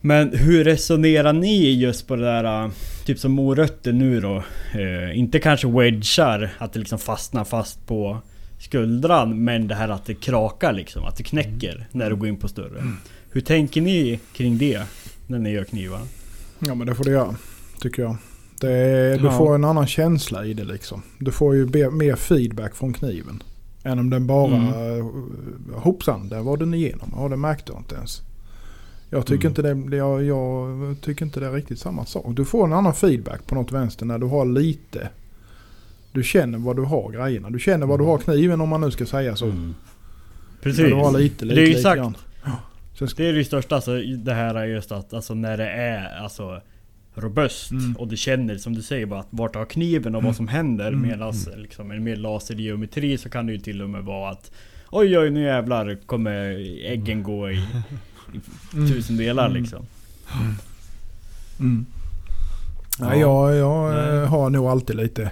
Men hur resonerar ni just på det där, typ som morötter nu då? Eh, inte kanske wedgar, att det liksom fastnar fast på skuldran, men det här att det krakar liksom, att det knäcker när du går in på större. Hur tänker ni kring det? När ni gör knivar? Ja men det får du göra. Tycker jag. Det är, du Ja. får en annan känsla i det liksom. Du får ju be, mer feedback från kniven. Än om den bara... Mm. Mm. Hoppsan, där var den igenom. Ja det märkte jag inte ens. Jag tycker, Mm. inte det, det- jag, jag tycker inte det är riktigt samma sak. Du får en annan feedback på något vänster när du har lite... Du känner vad du har grejerna. Du känner vad du har kniven om man nu ska säga så. Mm. Precis. du har lite, lite, Det är ju sagt- ska, Det är det största, alltså, det här är just att alltså, när det är alltså, robust Mm. och du känner som du säger bara att vart har kniven och vad som händer Mm. medan liksom, en mer lasergeometri så kan det ju till och med vara att Oj oj nu jävlar kommer äggen gå i, i Mm. tusen delar Mm. liksom. Mm. Ja. Nej, jag, jag eh, har nog alltid lite,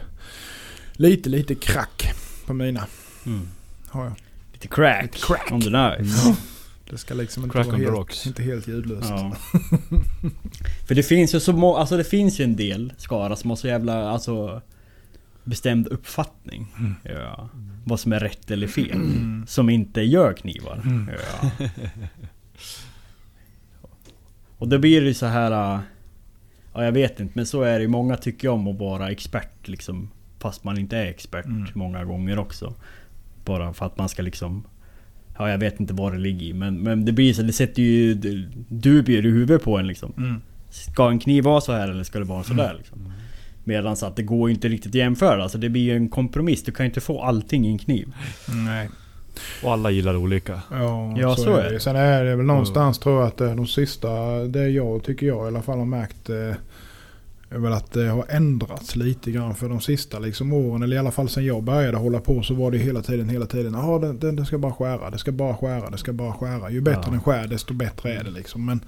lite, lite krack på mina. Mm. Har jag. Lite crack, Lite crack. on the knife. Ja. Det ska liksom inte Crack vara on the helt, rocks. inte helt ljudlöst. Ja. [laughs] För det finns ju så må, alltså det finns ju en del skara som har så jävla, alltså Bestämd uppfattning. Ja. Vad som är rätt eller fel. Som inte gör knivar. Ja. Och då blir det ju så här. äh, Ja jag vet inte men så är det ju. Många tycker om att vara expert liksom. Fast man inte är expert Mm. många gånger också. Bara för att man ska liksom Ja jag vet inte vad det ligger i men, men det blir så, det sätter ju du- dubier i huvudet på en liksom. Mm. Ska en kniv vara så här eller ska det vara sådär liksom? Medan att det går ju inte riktigt att jämföra. Alltså det blir ju en kompromiss. Du kan ju inte få allting i en kniv. Nej. Och alla gillar olika. Ja, Ja, så är det. Sen är det väl någonstans tror jag att eh, de sista, det jag tycker jag i alla fall har märkt eh, är väl att det har ändrats lite grann för de sista liksom åren. Eller i alla fall sen jag började hålla på så var det hela tiden, hela tiden. Jaha, det, det, det ska bara skära, det ska bara skära, det ska bara skära. Ju bättre Ja. den skär desto bättre är det liksom. Men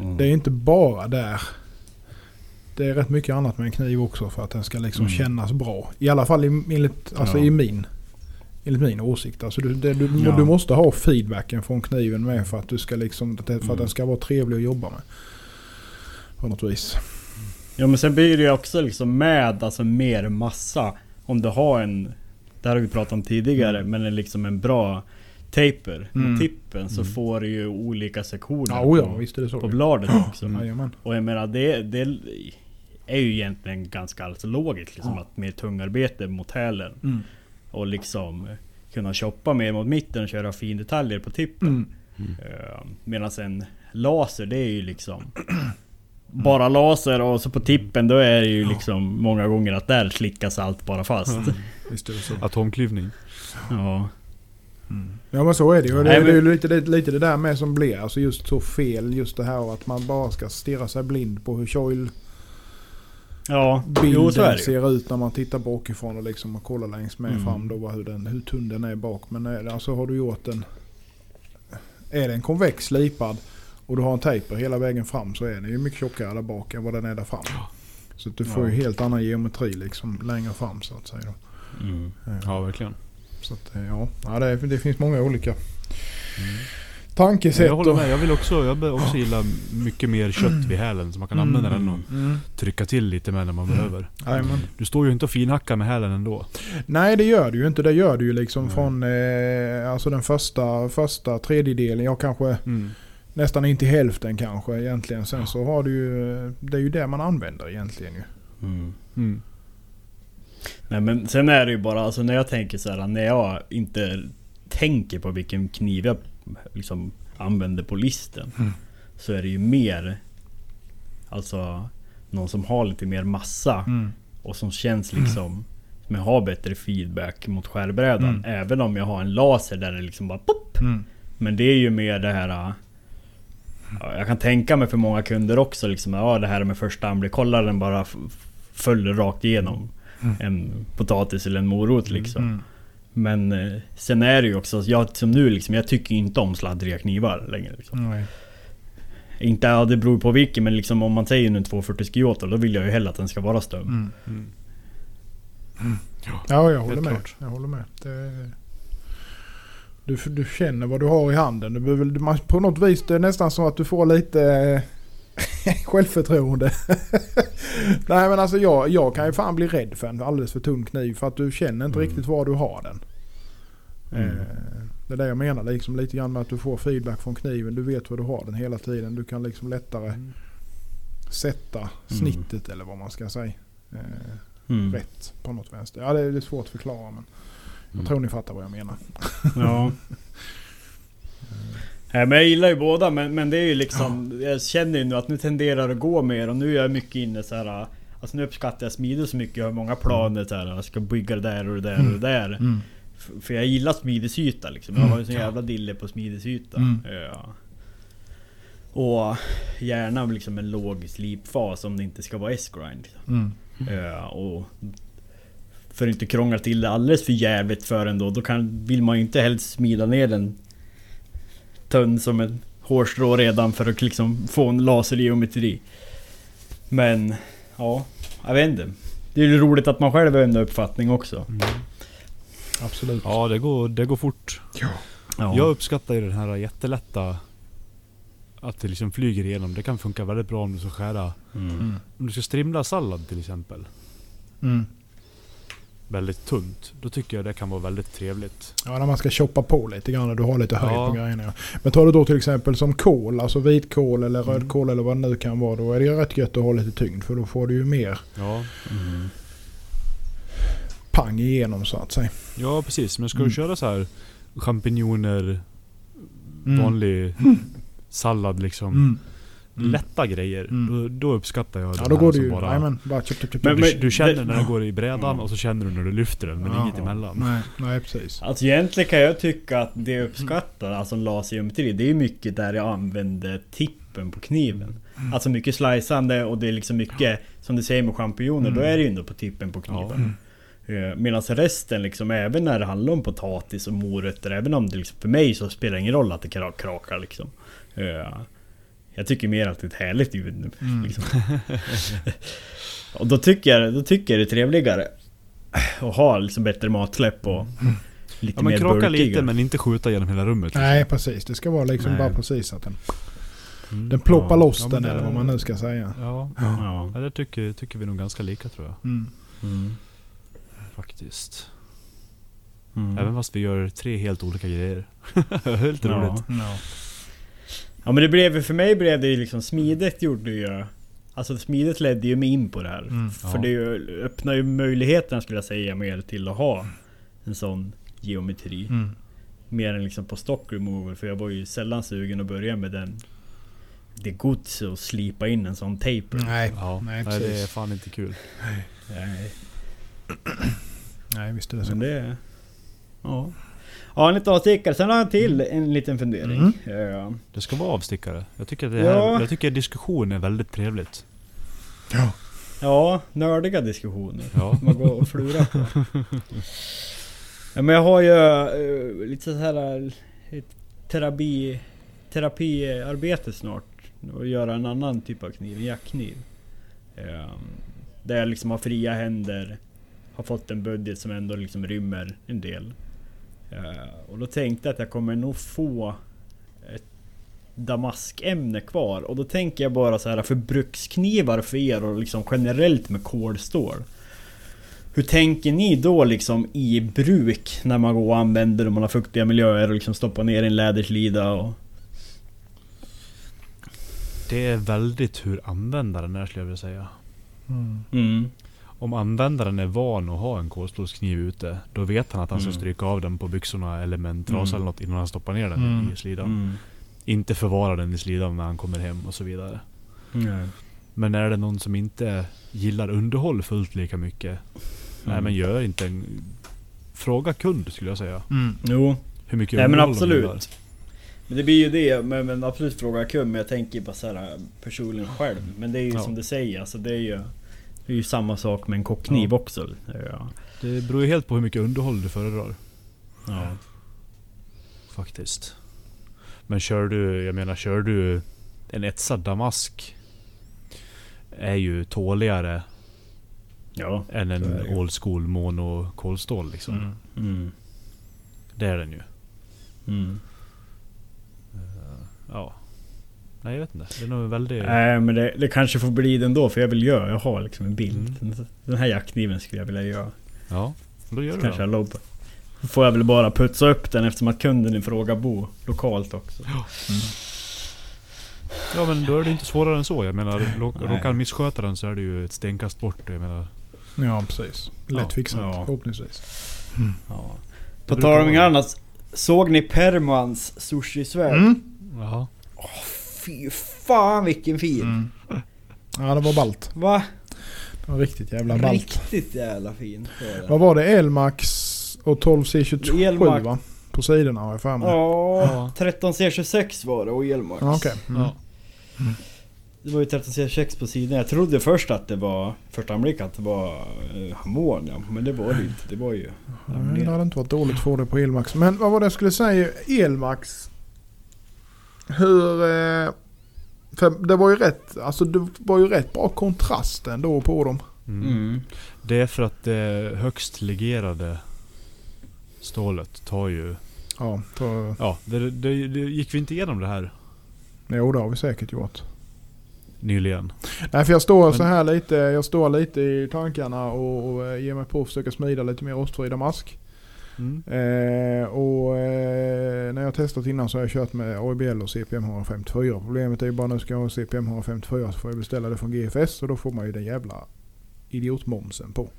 Mm. det är inte bara där. Det är rätt mycket annat med en kniv också för att den ska liksom Mm. kännas bra. I alla fall i, enligt, alltså Ja. i min Enligt min åsikt. Alltså du, det, du, Ja. du måste ha feedbacken från kniven med för att, du ska liksom, för att Mm. den ska vara trevlig att jobba med. På något vis. Ja men sen blir det ju också liksom med alltså mer massa. Om du har en... Det här har vi pratat om tidigare. Men en liksom en bra taper Mm. med tippen. Så får du ju olika sektioner Ja, oh ja på, på bladet också. Jajamän. Och jag menar det, det är ju egentligen ganska alltså logiskt liksom att med tungarbete mot hälen Mm. och liksom kunna choppa mer mot mitten och köra findetaljer på tippen. Mm. Uh, Medan en laser det är ju liksom bara laser och så på tippen då är det ju liksom många gånger att där slickas allt bara fast. Visst är det så. Atomklyvning. Ja. Ja men så är det ju. Det, Nej, det är lite, det, lite det där med som blir. Alltså just så fel. Just det här att man bara ska stirra sig blind på hur Choil Ja, jo bilden så är det ju. ser ut när man tittar bakifrån och liksom och kollar längs med Mm. fram då vad- hur, den, hur tunn den är bak. Men eh, alltså har du gjort en... Är den konvex slipad och du har en taper hela vägen fram så är den ju mycket tjockare där bak än vad den är där fram. Så du får ju helt annan geometri liksom längre fram så att säga. Då. Mm. Ja, verkligen. Så att, eh, ja, ja det, det finns många olika Mm. tankesätt. Jag håller med. Jag vill också, jag be- också gilla mycket mer kött vid hälen. Så man kan använda den och Mm. trycka till lite med när man behöver. Jajamän. Du står ju inte och finhackar med hälen ändå. Nej det gör det ju inte. Det gör det ju liksom från eh, alltså den första, första tredjedelen. Jag kanske Mm. Nästan in till hälften kanske egentligen. Sen så har du ju, det är ju det man använder egentligen ju. Mm. Mm. Nej men sen är det ju bara, alltså när jag tänker så här, när jag inte tänker på vilken kniv jag liksom använder på listen. Mm. Så är det ju mer Alltså Någon som har lite mer massa och som känns liksom Som jag har bättre feedback mot skärbrädan. Mm. Även om jag har en laser där det liksom bara pop. Mm. Men det är ju mer det här Jag kan tänka mig för många kunder också liksom, ja det här med första anblick, kolla den bara följer rakt igenom Mm. en potatis eller en morot liksom. Mm. Men eh, sen är det ju också, jag, som nu liksom, jag tycker inte om sladdriga knivar längre. Liksom. Nej. Inte, ja, det beror på vilken, men liksom om man säger nu en 240 Skioto, då vill jag ju hellre att den ska vara stum. Mm. Mm. Ja, jag håller med. klart. Jag håller med. Det, du, du känner vad du har i handen. Du behöver, man, på något vis det är nästan som att du får lite eh, [laughs] självförtroende. [laughs] Nej men alltså jag, jag kan ju fan bli rädd för en alldeles för tung kniv för att du känner inte Mm. riktigt var du har den. Mm. Eh, det är det jag menar liksom lite grann med att du får feedback från kniven. Du vet var du har den hela tiden. Du kan liksom lättare Mm. sätta snittet eller vad man ska säga. Eh, Mm. rätt på något vänster. Ja det är, det är svårt att förklara men jag Mm. tror ni fattar vad jag menar. Ja. [laughs] Nej, men jag gillar ju båda men, men det är ju liksom Jag känner ju nu att nu tenderar det att gå mer och nu är jag mycket inne så här. Alltså nu uppskattar jag smidigt så mycket. Jag har många planer så här. Jag ska bygga det där och det där och det där. F- För jag gillar smidesyta liksom. Jag har ju sån jävla dille på smidesyta. Mm. Ja. Och gärna liksom en låg slipfas om det inte ska vara S-grind. Mm. Ja, och för att inte krångla till det alldeles för jävligt för en då. Då kan, vill man ju inte helst smida ner den tunn som en hårstrå redan för att liksom få en lasergeometri. Men ja, jag vet inte. Det är ju roligt att man själv ändrar uppfattning också. Mm. Absolut. Ja, det går, det går fort. Ja. Jag uppskattar ju den här jättelätta... Att det liksom flyger igenom. Det kan funka väldigt bra om du ska skära... Mm. Om du ska strimla sallad till exempel. Mm. Väldigt tunt. Då tycker jag det kan vara väldigt trevligt. Ja, när man ska choppa på lite grann och du har lite höjd Ja. på grejerna. Men tar du då till exempel som kål, alltså vitkål eller Mm. rödkål eller vad det nu kan vara. Då är det ju rätt gött att ha lite tyngd för då får du ju mer Ja, Mm. pang igenom så att säga. ja precis. Men ska Mm. du köra så här champinjoner, Mm. vanlig sallad liksom. Mm. Lätta grejer. Mm. Då, då uppskattar jag Ja det då här går ju... bara... Jajamän, bara chop, chop, chop, Men- chop. du, du känner det- när den går i brädan Ja. och så känner du när du lyfter den, men Ja. inget emellan. Nej, nej precis. Alltså egentligen kan jag tycka att det jag uppskattar, alltså lasergeometri, det är mycket där jag använder tippen på kniven. Mm. Alltså mycket sliceande och det är liksom mycket, som du säger med champinjoner, då Mm. är det ju ändå på tippen på kniven. Eh, Medan resten liksom, även när det handlar om potatis och morötter, även om det liksom, för mig så spelar det ingen roll att det kra- krakar liksom. Eh, Jag tycker mer att det är ett härligt ljud. Mm. Liksom. [laughs] och då tycker, jag, då tycker jag det är trevligare att ha liksom bättre matsläpp och lite Ja men mer kraka bulkiga. lite men inte skjuta genom hela rummet. Nej precis, det ska vara liksom Nej. bara precis att den, Mm. den ploppar Ja. loss Ja, den eller vad man nu ska säga. Ja, Ja. ja det tycker, tycker vi nog ganska lika tror jag. Mm. Mm. Faktiskt. Mm. Även fast vi gör tre helt olika grejer. [laughs] Helt ja. roligt. Ja. Ja men det blev ju, för mig blev det ju liksom smidigt gjorde ju Alltså smidigt ledde ju mig in på det här. Mm. För Ja. det ju, öppnar ju möjligheterna skulle jag säga mer till att ha en sån geometri. Mm. Mer än liksom på stock removal för jag var ju sällan sugen att börja med den. Det gods att slipa in en sån taper. Nej, Ja, nej nej, det är fan inte kul. Nej. [clears throat] Nej visst är det så. Men det... Ja. Ja, en liten avstickare. Sen har jag till en liten fundering. Ja. Det ska vara avstickare. Jag tycker, det här, Ja. jag tycker diskussion är väldigt trevligt. Ja. ja, nördiga diskussioner. Ja. Man går och flurar på. [laughs] Ja, men jag har ju eh, lite så här eh, ett terapi, terapiarbete snart. Och göra en annan typ av kniv, en jackkniv. Eh, där jag liksom har fria händer. Har fått en budget som ändå liksom rymmer en del. Eh, och då tänkte jag att jag kommer nog få ett damaskämne kvar. Och då tänker jag bara så här för bruksknivar för er och liksom generellt med kolstål. Hur tänker ni då liksom i bruk när man går och använder och man har fuktiga miljöer och liksom stoppar ner i en läderslida och... Det är väldigt hur användaren är skulle jag vilja säga. Mm. Mm. Om användaren är van att ha en kolstålskniv ute, då vet han att han ska Mm. stryka av den på byxorna eller med en trasa Mm. eller något innan han stoppar ner den Mm. i slidan. Mm. Inte förvara den i slidan när han kommer hem och så vidare. Nej. Men är det någon som inte gillar underhåll fullt lika mycket, nej men gör inte en... Fråga kund skulle jag säga. Mm. Jo, Hur mycket Nej, men absolut. men det blir ju det. Men, men absolut fråga kund. Men jag tänker bara så här personligen själv. Men det är ju Ja. som du säger. Alltså det är ju... Det är ju samma sak med en kockkniv Ja. också. Ja. Det beror ju helt på hur mycket underhåll du föredrar. Ja. Faktiskt. Men kör du, jag menar kör du en etsad damask är ju tåligare Ja. än en old school mono kolstål liksom. Mm. Mm. Det är den ju. Mm. Ja. Nej jag vet inte. Det är nog väldigt... Nej men det, det kanske får bli det ändå för jag vill göra, jag har liksom en bild. Mm. Den- Den här jackkniven skulle jag vilja göra. Ja. Då gör du Kanske det. jag lobb. Då får jag väl bara putsa upp den eftersom att kunden i fråga bor lokalt också. Ja men då är det inte svårare än så. Jag menar, råkar han missköta den så är det ju ett stenkast bort. Jag menar, Ja precis. Lätt Ja. Ja. förhoppningsvis. Ja. Det På tal om annat. Såg ni Permans sushi-svärd? Mm. jaha. Fy fan vilken fin! Mm. Ja det var ballt. Va? Det var riktigt jävla ballt. Riktigt jävla fin. Vad var det? Elmax och 12C27 Elmax. va? På sidorna har jag för mig. Ja, 13C26 var det och elmax. Ja, Okej. Mm. Ja. Det var ju 13C26 på sidan. Jag trodde först att det var, första anblick att det var eh, harmonium. Men det var det inte. Det var ju... Nej, det hade inte varit dåligt att få det på Elmax. Men vad var det jag skulle säga? Elmax. Hur... Eh, för det var ju rätt, alltså det var ju rätt bra kontrast ändå på dem. Mm. Mm. Det är för att det högst legerade stålet tar ju... Ja, tror, Ja, det, det, det gick vi inte igenom det här jo det har vi säkert gjort. nyligen? Nej för jag står Men- så här lite, jag står lite i tankarna och, och eh, ger mig på att försöka smida lite mer rostfri damask. Mm. Eh, och eh, när jag testat innan så har jag kört med ABL och CPM 154. Problemet är ju bara nu ska jag ha CPM 154 så får jag beställa det från GFS och då får man ju den jävla idiotmomsen på.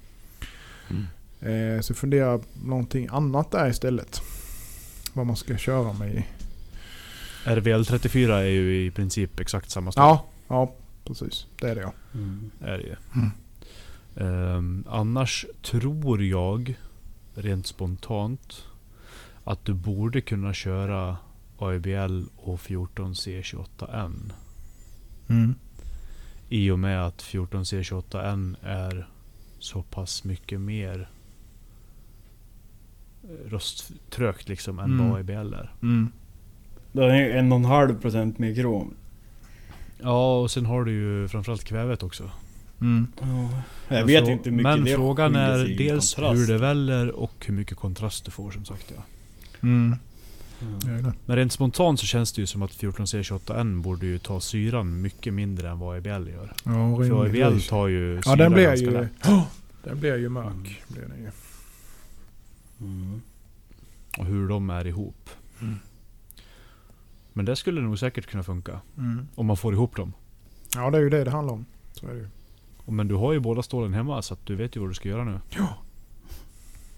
Mm. Eh, så jag funderar någonting annat där istället. Vad man ska köra med i. RVL 34 är ju i princip exakt samma sak. Ja, ja precis. Det är det ja. Mm. Är det. Mm. Ehm, annars tror jag, rent spontant, att du borde kunna köra AIBL och 14C28N. Mm. I och med att 14C28N är så pass mycket mer eh, rösttrögt liksom än Mm. vad AIBL är. Mm. Det är en och en halv procent mer krom. Ja, och sen har du ju framförallt kvävet också. Mm. Jag Och vet så- inte hur mycket Men det frågan är dels kontrast. hur det väller och hur mycket kontrast du får som sagt ja. Mm. Mm. Men rent spontant så känns det ju som att 14C28N borde ju ta syran mycket mindre än vad AIBL gör. Ja, För rimligtvis. tar ju Ja syra den blir ganska ju... lätt. [gasps] Den blir ju mörk. Mm. Blir den ju. Mm. Och hur de är ihop. Mm. Men det skulle nog säkert kunna funka. Mm. Om man får ihop dem. Ja det är ju det det handlar om. Så är det ju. Och Men du har ju båda stålen hemma så att du vet ju vad du ska göra nu.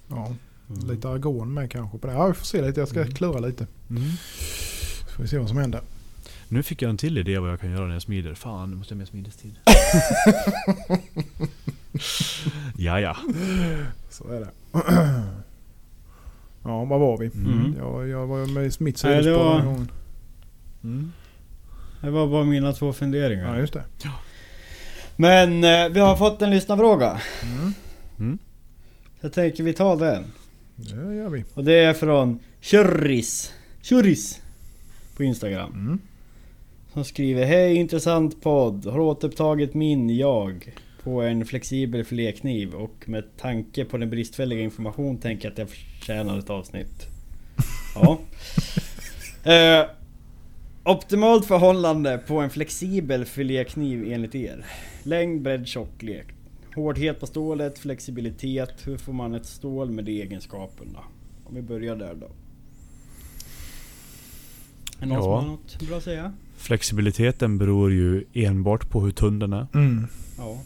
Ja, Mm. lite argon med kanske på det. Ja vi får se lite. Jag ska Mm. klura lite. Så får vi se vad som händer. Nu fick jag en till idé vad jag kan göra när jag smider. Fan, nu måste jag ha mer smidestid. [laughs] ja, ja. Så är det. [clears throat] Ja, vad var vi? Mm. Jag, jag var med mitt sidospår var- den här gången. Mm. Det var bara mina två funderingar. Ja, just det. Men eh, vi har fått en lyssnarfråga. Mm. Mm. Jag tänker vi tar den. Det gör vi. Och det är från Churris. Churris. På Instagram. Mm. Som skriver Hej intressant podd. Har återupptagit min jag på en flexibel filékniv och med tanke på den bristfälliga information tänker jag att jag förtjänar ett avsnitt. [laughs] Ja. eh, optimalt förhållande på en flexibel filékniv enligt er? Längd, bredd, tjocklek. Hårdhet på stålet, flexibilitet. Hur får man ett stål med de egenskaperna? Om vi börjar där då. Är någon Ja. som har något bra att säga? Flexibiliteten beror ju enbart på hur tunn den är. Mm. Ja.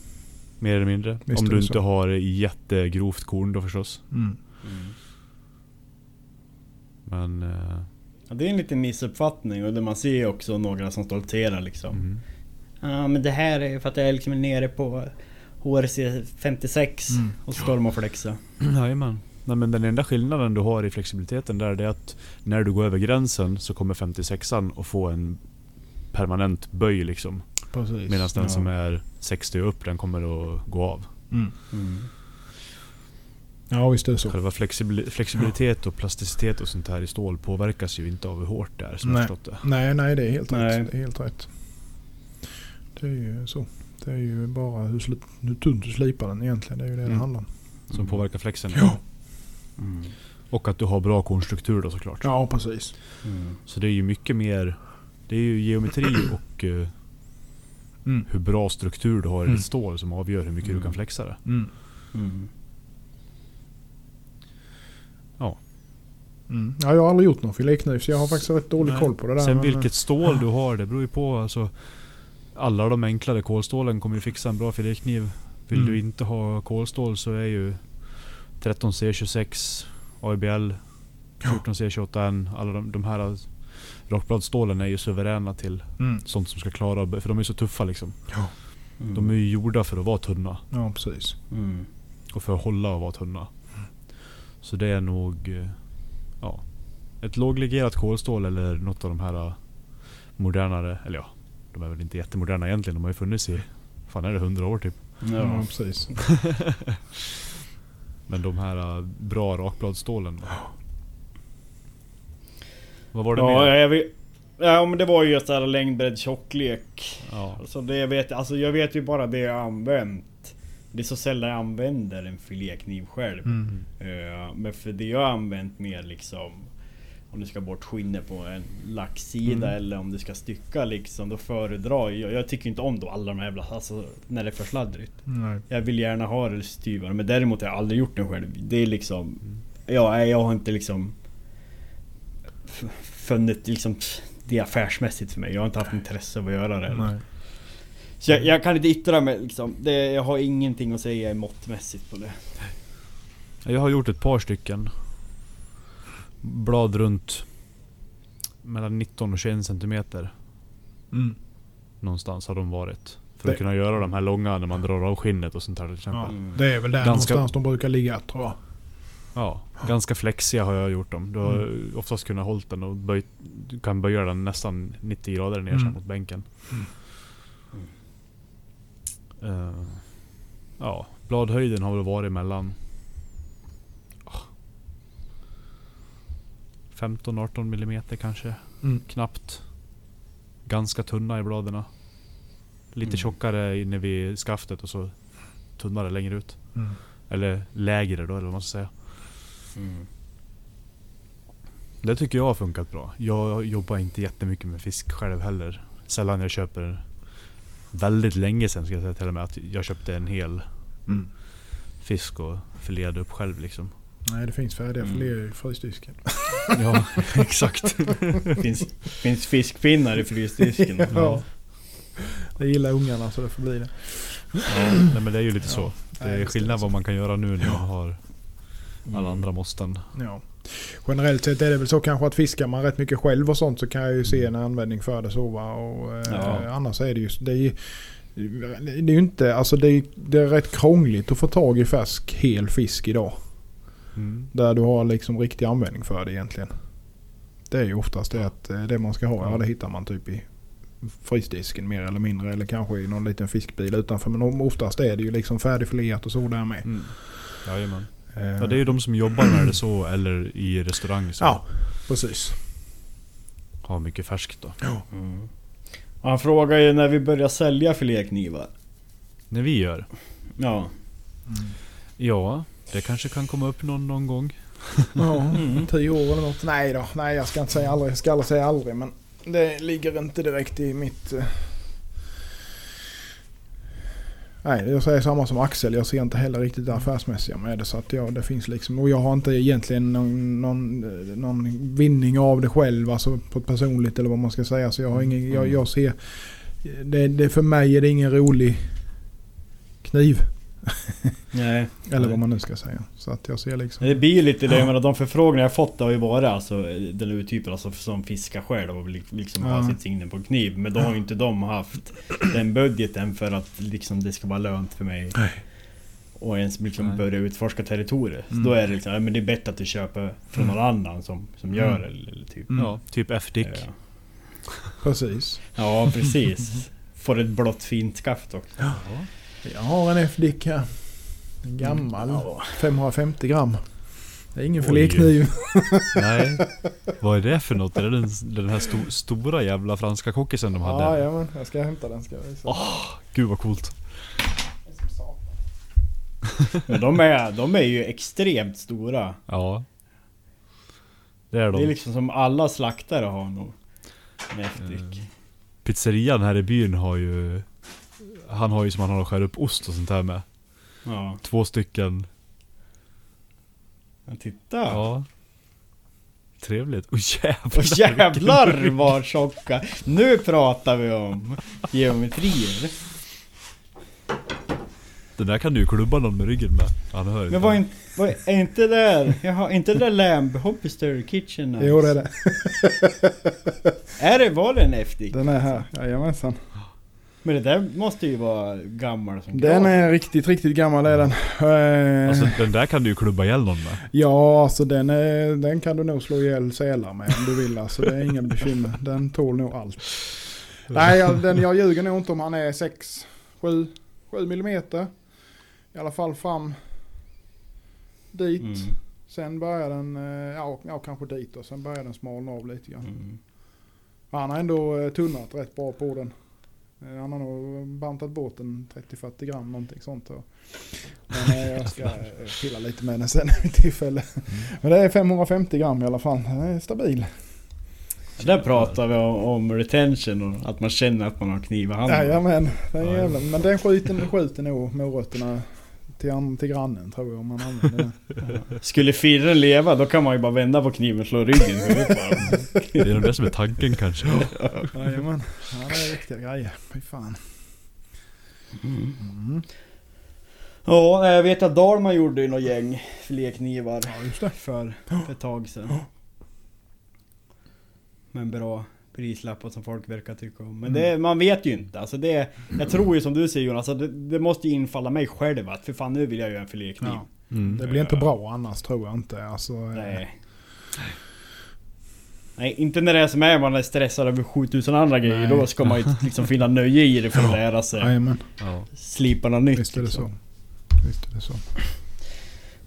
Mer eller mindre. Visst Om du inte så. har jättegrovt korn då förstås. Mm. Men... Ja, det är en liten missuppfattning och det man ser också några som stolterar liksom. mm. Ja men det här är för att jag är liksom nere på HRC 56 Mm. och de och flexa. [clears throat] Jajamän. Nej men den enda skillnaden du har i flexibiliteten där det är att när du går över gränsen så kommer 56an att få en permanent böj liksom. Medan den Ja. som är 60 och upp den kommer att gå av. Mm. Mm. Ja visst är det så. Själva flexibil- flexibilitet och plasticitet och sånt här i stål påverkas ju inte av hur hårt det är som Nej. det. Nej, nej det är helt Nej. rätt. Det är helt rätt. Det är ju så. Det är ju bara hur, sli- hur tunt du slipar den egentligen. Det är ju det det Mm. handlar om. Som påverkar flexen. Ja. Mm. Och att du har bra kornstruktur då såklart. Ja precis. Mm. Så det är ju mycket mer... Det är ju geometri [clears throat] och eh, Mm. hur bra struktur du har i Mm. ditt stål som avgör hur mycket Mm. du kan flexa det. Mm. Mm. Mm. Ja, jag har aldrig gjort någon filékniv så jag har faktiskt rätt dålig Nej. koll på det där. Sen men, vilket stål du har, det beror ju på. Alltså, alla de enklare kolstålen kommer ju fixa en bra filékniv. Vill Mm. du inte ha kolstål så är ju 13C26, AIBL, 14C28N, alla de, de här rakbladstålen är ju suveräna till Mm. sånt som ska klara, för de är så tuffa liksom. Mm. De är ju gjorda för att vara tunna. Ja precis. Mm. Och för att hålla och vara tunna. Så det är nog... Ja. Ett låglegerat kolstål eller något av de här eh, modernare, eller ja. De är väl inte jättemoderna egentligen. De har ju funnits i... Fan är det 100 år typ. Ja, Ja. precis. [laughs] Men de här eh, bra rakbladstålen. då? Vad var det Ja, mer? jag vet, ja men det var ju just det här längd, bredd, tjocklek. Ja. Alltså det jag vet, alltså jag vet ju bara det jag använt. Det är så sällan jag använder en filékniv själv. Mm. Eh, men för det jag har använt mer liksom om du ska bort skinnet på en lacksida Mm. eller om du ska stycka liksom. Då föredrar jag. Jag tycker inte om då alla de här jävla, alltså när det är för sladdrigt. Nej. Jag vill gärna ha det styvare men däremot har jag aldrig gjort det själv. Det är liksom... Ja, nej, jag har inte liksom... Funnit liksom... Det är affärsmässigt för mig. Jag har inte haft intresse av att göra det. Så jag, jag kan inte yttra mig liksom. Det, jag har ingenting att säga måttmässigt på det. Jag har gjort ett par stycken. Blad runt mellan 19 och 21 centimeter. Mm. Någonstans har de varit. För Det- att kunna göra de här långa när man drar av skinnet och sånt där till exempel. Ja, Mm. det är väl där Ganska- någonstans de brukar ligga tror jag. Ja, ganska flexiga har jag gjort dem. Du har oftast kunnat hålla den och böj, du kan böja den nästan 90 grader ner Mm. mot bänken. Mm. Eh, ja, bladhöjden har väl varit mellan ah, 15-18 millimeter kanske. Mm. Knappt. Ganska tunna i bladen. Lite Mm. tjockare inne vid skaftet och så tunnare längre ut. Mm. Eller lägre då eller vad man ska säga. Mm. Det tycker jag har funkat bra. Jag jobbar inte jättemycket med fisk själv heller. Sällan jag köper... Väldigt länge sedan ska jag säga till och med att jag köpte en hel Mm. fisk och filerade upp själv liksom. Nej det finns färdiga Mm. filéer i frysdisken. [laughs] Ja, exakt. finns, finns fiskpinnar i frysdisken. [laughs] Ja. Det gillar ungarna så det får bli det. Ja, nej, men det är ju lite Ja. så. Det är skillnad det. vad man kan göra nu när Ja. man har Mm. alla andra måsten. Ja. Generellt sett är det väl så kanske att fiskar man rätt mycket själv och sånt så kan jag ju se en användning för det så. Och, eh, Ja. Annars är det ju... Det är, det är inte... Alltså det är, det är rätt krångligt att få tag i färsk hel fisk idag. Mm. Där du har liksom riktig användning för det egentligen. Det är ju oftast det att eh, det man ska ha, ja det hittar man typ i frysdisken mer eller mindre. Eller kanske i någon liten fiskbil utanför. Men oftast är det ju liksom färdigfileat och så där med. Mm. Jajamän. Eh, Ja, det är ju de som jobbar med det så eller i restaurang som Ja, precis. har mycket färskt då. Mm. Och Han frågar ju när vi börjar sälja filéknivar. När vi gör. Ja. Ja, det kanske kan komma upp någon, någon gång. Ja, [laughs] Mm. tio år eller något. Nej då, nej jag ska inte säga aldrig. Jag ska aldrig säga aldrig. Men det ligger inte direkt i mitt... Nej, jag säger samma som Axel. Jag ser inte heller riktigt det affärsmässiga med det. Så att ja, det finns liksom... Och jag har inte egentligen någon, någon, någon vinning av det själv. Alltså på personligt eller vad man ska säga. Så jag har ingen... Jag, jag ser... Det, det, för mig är det ingen rolig kniv. [laughs] Nej. Eller vad man nu ska säga. Så att jag ser liksom... Det blir ju lite det, Ja. jag menar de förfrågningar jag fått har ju varit alltså den typen alltså som fiskar själv och liksom Ja. ha sitt signe på kniv. Men då har ju inte de haft den budgeten för att liksom det ska vara lönt för mig. Nej. Och ens liksom Nej. börja utforska territoriet. Så Mm. då är det liksom, ja, men det är bättre att du köper från någon annan som, som gör Mm. det. Eller, eller typ. Mm. Ja, typ F-Dick. Ja. Precis. ja precis. Får ett blått fint skaft också. Jag har en F-dick här. En gammal. Ja. 550 gram. Det är ingen filékniv. [laughs] Nej. Vad är det för något? Är det den, den här sto, stora jävla franska kockisen de hade? Ja, ja, men jag ska hämta den. Ska jag visa. Gud vad coolt. [laughs] Men de är, de är ju extremt stora. Ja. Det är Det är de. liksom som alla slaktare har nog. En F-dick. Pizzerian här i byn har ju... Han har ju som han har att skära upp ost och sånt här med. Ja. Två stycken. Men titta! Ja. Trevligt. Åh jävlar. Och jävlar vad tjocka! Nu pratar vi om geometrier. Den där kan du ju klubba någon med ryggen med. Han hör inte. Men vad är, inte- vad är inte där? Jaha, inte det där Lamb Hobbyster Kitchen? Jo, det är det. Är det, var det en F-dick? Den är här. Jajamensan. Men det där måste ju vara gammal som Den grav. är riktigt, riktigt gammal är den. Eh, Alltså den där kan du ju klubba ihjäl någon med. Ja, alltså den, är, den kan du nog slå ihjäl sälar med om du vill. Alltså det är inga bekymmer. Den tål nog allt. Nej, jag, den, jag ljuger nog inte om han är 6, 7, 7 millimeter. I alla fall fram dit. Mm. Sen börjar den, eh, ja, ja kanske dit och sen börjar den smalna av lite grann. Mm. Han har ändå eh, tunnat rätt bra på den. Eh, Han har nog bantat bort en 30-40 gram någonting sånt. Men eh, jag ska [laughs] eh, pilla lite med den sen vid tillfälle. Men det är 550 gram i alla fall. Den är stabil. Där pratar vi om, om retention och att man känner att man har kniv i handen. Jajamän, den jävla, men den skjuter, skjuter nog morötterna till, till grannen tror jag om man använder den. [laughs] Skulle firren leva då kan man ju bara vända på kniven och slå ryggen [laughs] på. Det är nog det som är tanken kanske. Jajamän, ja, det är riktiga grejer. Fy fan. Mm. Ja, jag vet att Dalman gjorde ju något gäng filéknivar Ja just det. för, för ett tag sedan. [gasps] Med en bra prislapp som folk verkar tycka om. Men det, man vet ju inte. Alltså det, jag tror ju som du säger Jonas, att det, det måste ju infalla mig själv att för fan nu vill jag göra en filékniv. Ja. Mm. Det blir inte bra annars tror jag inte. Alltså, eh, Nej. Nej, inte när det är som är man är stressad över 7000 andra grejer. Nej. Då ska man ju liksom finna nöje i det för att lära sig. Ja. Slipa något nytt. visst är det liksom. så. Visst är det så.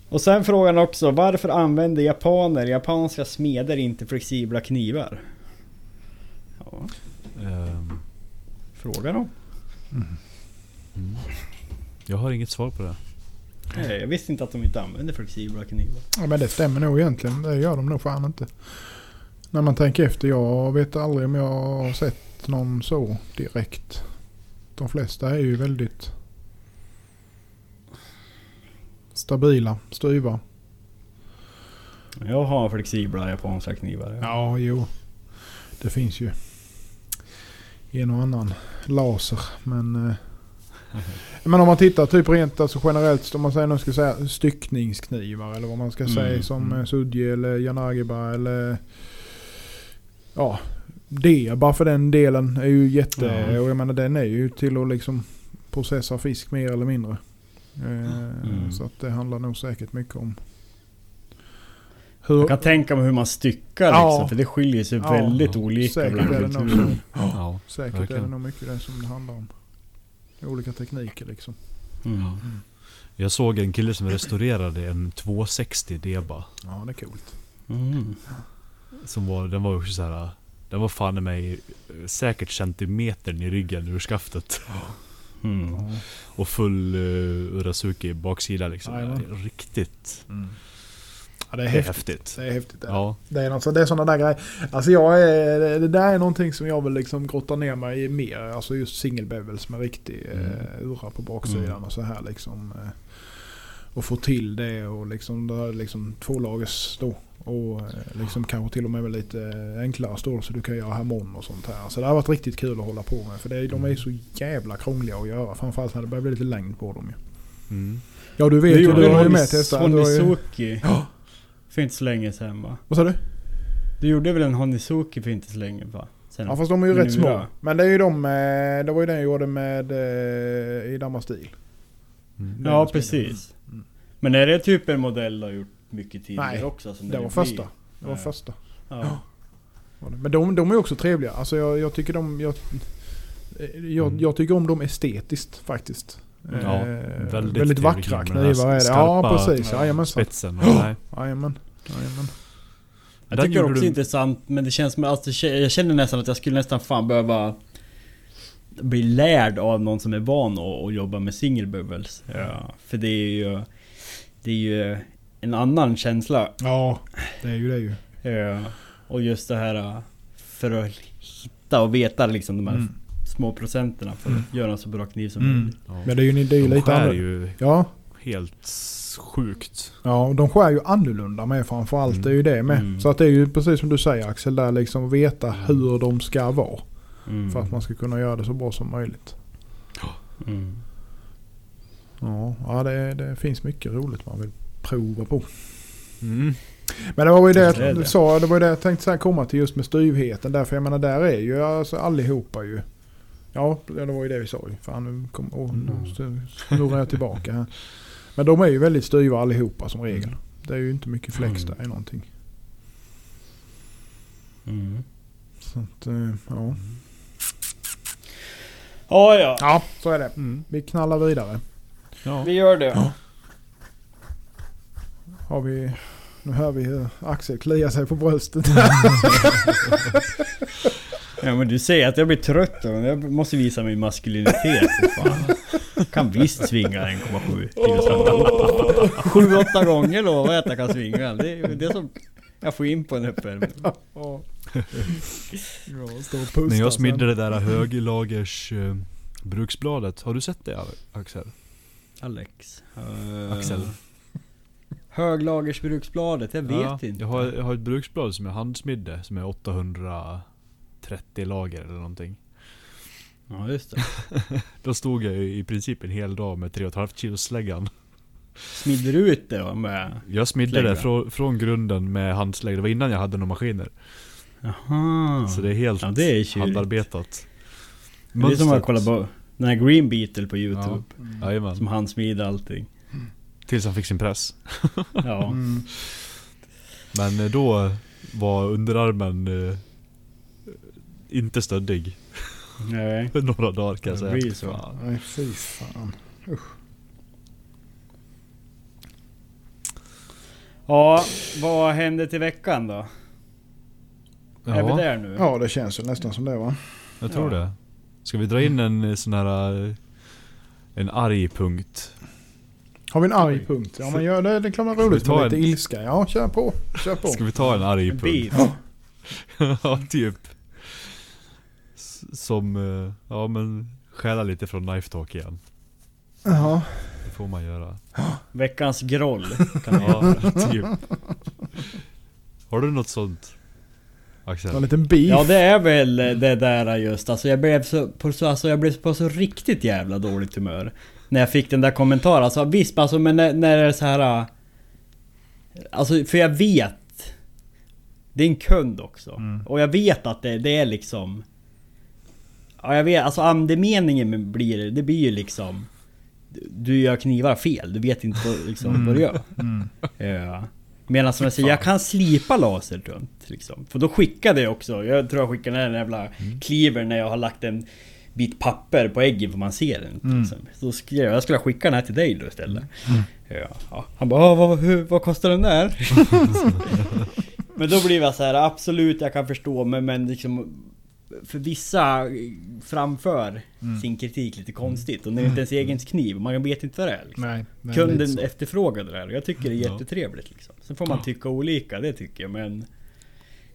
Och sen frågan också, varför använder japaner, japanska smeder inte flexibla knivar? Ja, Ehm, fråga då. mm. Jag har inget svar på det. Nej, jag visste inte att de inte använder flexibla knivar. Ja, men det stämmer nog egentligen. Det gör de nog fan inte. När man tänker efter. Jag vet aldrig om jag har sett någon så direkt. De flesta är ju väldigt stabila, styva. Jag har flexibla japanska knivar. Ja, jo. Det finns ju en och annan laser. Men, eh, men om man tittar typ rent alltså generellt, om man säger, nu ska säga styckningsknivar eller vad man ska Mm, säga som mm. mm. Sudje eller Janagiba eller ja, det bara för den delen är ju jätte, Ja. och jag menar den är ju till att liksom processa fisk mer eller mindre. Eh, Mm. Så att det handlar nog säkert mycket om hur, Jag kan tänka mig hur man styckar Ja. liksom, för det skiljer sig Ja, väldigt olika säkert bland är det nog kulturer. så. Ja. Säkert är det nog mycket det som det handlar om. Olika tekniker liksom. Mm. Jag såg en kille som restaurerade en 260 Deba. Ja, det är coolt. Mm. Som var, den var också så här. Den var fan i mig eh, säkert centimetern i ryggen ur skaftet. Mm. Och full uh, Urasuki baksida liksom. Riktigt Ja, det är häftigt. häftigt. Det är häftigt. Det, Ja. det är, något, det är sådana där grejer. Alltså jag är, det- det där är någonting som jag vill liksom grotta ner mig i mer. Alltså just single bevels med riktig Mm. eh, ura på baksidan Mm. och så här liksom. Eh, och få till det och liksom, det är liksom tvålagers då. Och eh, liksom kanske till och med lite enklare stål så du kan göra harmon och sånt här. Så det har varit riktigt kul att hålla på med. För det, de är så jävla krångliga att göra. Framförallt när det börjar bli lite längd på dem ju. Mm. Ja du vet ju, du har ju med testat. Honizuki Ja. För inte så länge sedan va? Vad sa du? Du gjorde väl en Honizuki för inte så länge va? Sen. Ja fast de är ju rätt nu små. då? Men det är ju de, eh, det var ju den jag gjorde med eh, i Damastil. Mm. ja precis. Mm. Men är det typ en modell du har gjort mycket tidigare Nej, också? Som Det var första. Det var Ja. första. Ja. det. Men de, de är också trevliga. Alltså jag, jag tycker de... Jag, eh, jag, Mm. jag tycker om dem estetiskt faktiskt. Ja, Eh, väldigt väldigt vackra knivar är det. Ja precis. Ja, Jajamensan. Spetsen. [gasps] Jajamän. Jajamän. Jag tycker gjorde också du- intressant men det känns som alltså, jag känner nästan att jag skulle nästan fan behöva bli lärd av någon som är van att, att jobba med single bubbles. Ja, för det är ju Det är ju en annan känsla. Ja, det är ju det ju. Ja, och just det här äh, för att hitta och veta liksom de här Mm. Små procenterna för att göra en så bra kniv som Mm. möjligt. Ja. Men det är ju, det är ju De lite skär annorlunda. ju Ja, helt sjukt. ja, och de skär ju annorlunda med framförallt. Mm. Det är ju det med. Mm. Så att det är ju precis som du säger Axel, där liksom veta hur de ska vara. Mm. För att man ska kunna göra det så bra som möjligt. Mm. Ja, ja det, det finns mycket roligt man vill prova på. Mm. Men det var ju det, Det jag det. sa, det var ju det jag tänkte så här komma till just med styvheten. Därför jag menar där är ju alltså allihopa ju. Ja, det var ju det vi sa ju. Fan nu, kom, åh, nu Mm. snurrar jag tillbaka här. Men de är ju väldigt styva allihopa som regel. Mm. Det är ju inte mycket flex Mm. där i någonting. Mm. Så att, eh, ja. Ja, ja. ja, så är det. Mm. Vi knallar vidare. Ja. Vi gör det. Har vi, nu hör vi hur Axel kliar sig på bröstet. [laughs] Ja men du säger att jag blir trött då. Jag måste visa min maskulinitet fan. Jag kan visst svinga 1,7 kilo. Sju, åtta gånger lovar jag att jag kan svinga. Det är det som jag får in på en uppvärmning. Och När jag smidde det där höglagers eh, bruksbladet, har du sett det Axel? Alex. Uh, Axel? [laughs] Höglagersbruksbladet, jag vet Ja, inte. Jag har, jag har ett bruksblad som jag handsmidde, som är 830 lager eller någonting. Ja just det. [laughs] Då stod jag ju i princip en hel dag med 3,5 kilo släggan. Smidde du ut det då med... Jag smidde det från, från grunden med handslägg. Det var innan jag hade några maskiner. Jaha. Så det är helt Ja, det är handarbetat. Det är som att kolla på den här Green Beetle på Youtube. Mm. Jajamän. Som han smider allting. Tills han fick sin press. Ja. Mm. [laughs] Men eh, då var underarmen eh, inte stöddig. Nej. Några dagar kan jag Det säga. blir så. Fan. Nej fy fan. Ja, vad hände till veckan då? Är vi Ja, där nu? Ja det känns ju nästan som det va. jag tror Ja. det. Ska vi dra in en eh, sån här... eh, En arg punkt? Har vi en arg punkt? Ja men gör det, det är klart det är roligt med lite en- ilska. Ja kör på. Kör på. Ska vi ta en arg punkt? bit. [laughs] ja, typ. Som, eh, ja men stjäla lite från Knife Talk igen. Jaha. Det får man göra. [gasps] Veckans groll. Kan Ja, göra. [laughs] typ. Har du något sånt? Axel? en liten beef. Ja det är väl det där just. Alltså jag blev så, på så, alltså jag blev på så riktigt jävla dåligt humör. När jag fick den där kommentaren. Alltså visst alltså men när, när det är så här. äh, Alltså för jag vet. Det är en kund också. Mm. Och jag vet att det, det är liksom. Ja jag vet, alltså andemeningen blir det blir ju liksom. Du gör knivar fel, du vet inte vad, liksom, vad du gör. Mm. Ja. Medan som jag säger, jag kan slipa laser runt. Liksom. För då skickade jag också, jag tror jag skickade den jävla cleaver när jag har lagt en bit papper på äggen för man ser den. Mm. Liksom. Så då skrev jag, jag skulle skicka den här till dig då istället. Ja. Ja. Han bara, "Ah, vad, hur, vad kostar den där? [laughs] men då blir jag så här, absolut jag kan förstå men, men liksom för vissa framför sin kritik lite konstigt och det inte ens är egen kniv, man vet inte vad det är. Liksom. Nej. nej, Kunden efterfrågade det här och jag tycker det är jättetrevligt liksom. Sen får man tycka olika, det tycker jag men...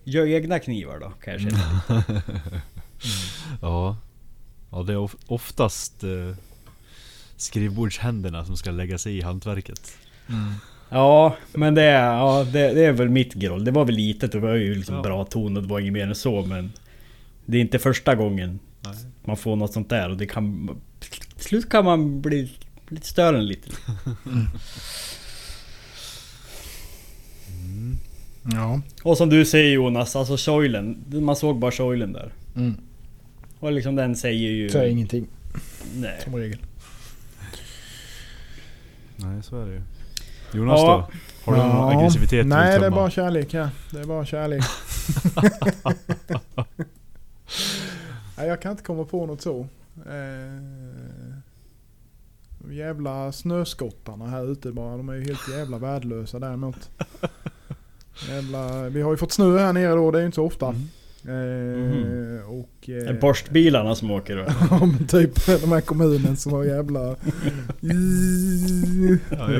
Gör egna knivar då, kan jag känna. [laughs] Ja. Ja det är of- oftast eh, skrivbordshänderna som ska lägga sig i hantverket. Ja, men det är, ja, det, det är väl mitt groll. Det var väl litet och det var ju liksom Ja. bra ton och det var inget mer än så men... Det är inte första gången Nej. man får något sånt där och det kan... Till slut kan man bli lite större än lite. Ja. Och som du säger Jonas, alltså Soilen. Man såg bara Soilen där. Mm. Och liksom den säger ju... Säger ingenting Nej. som regel. Nej så är det ju. Jonas Ja. då? Har du någon aggressivitet Nej det är bara kärlek här. Det är bara kärlek. [laughs] [laughs] Jag kan inte komma på något så. Eh, jävla snöskottarna här ute bara. De är ju helt jävla värdelösa däremot. [laughs] Jävla, vi har ju fått snö här nere då. Det är ju inte så ofta. Mm. Eh, och, eh, Borstbilarna som åker då. [laughs] Ja men typ de här kommunen som har jävla... [laughs]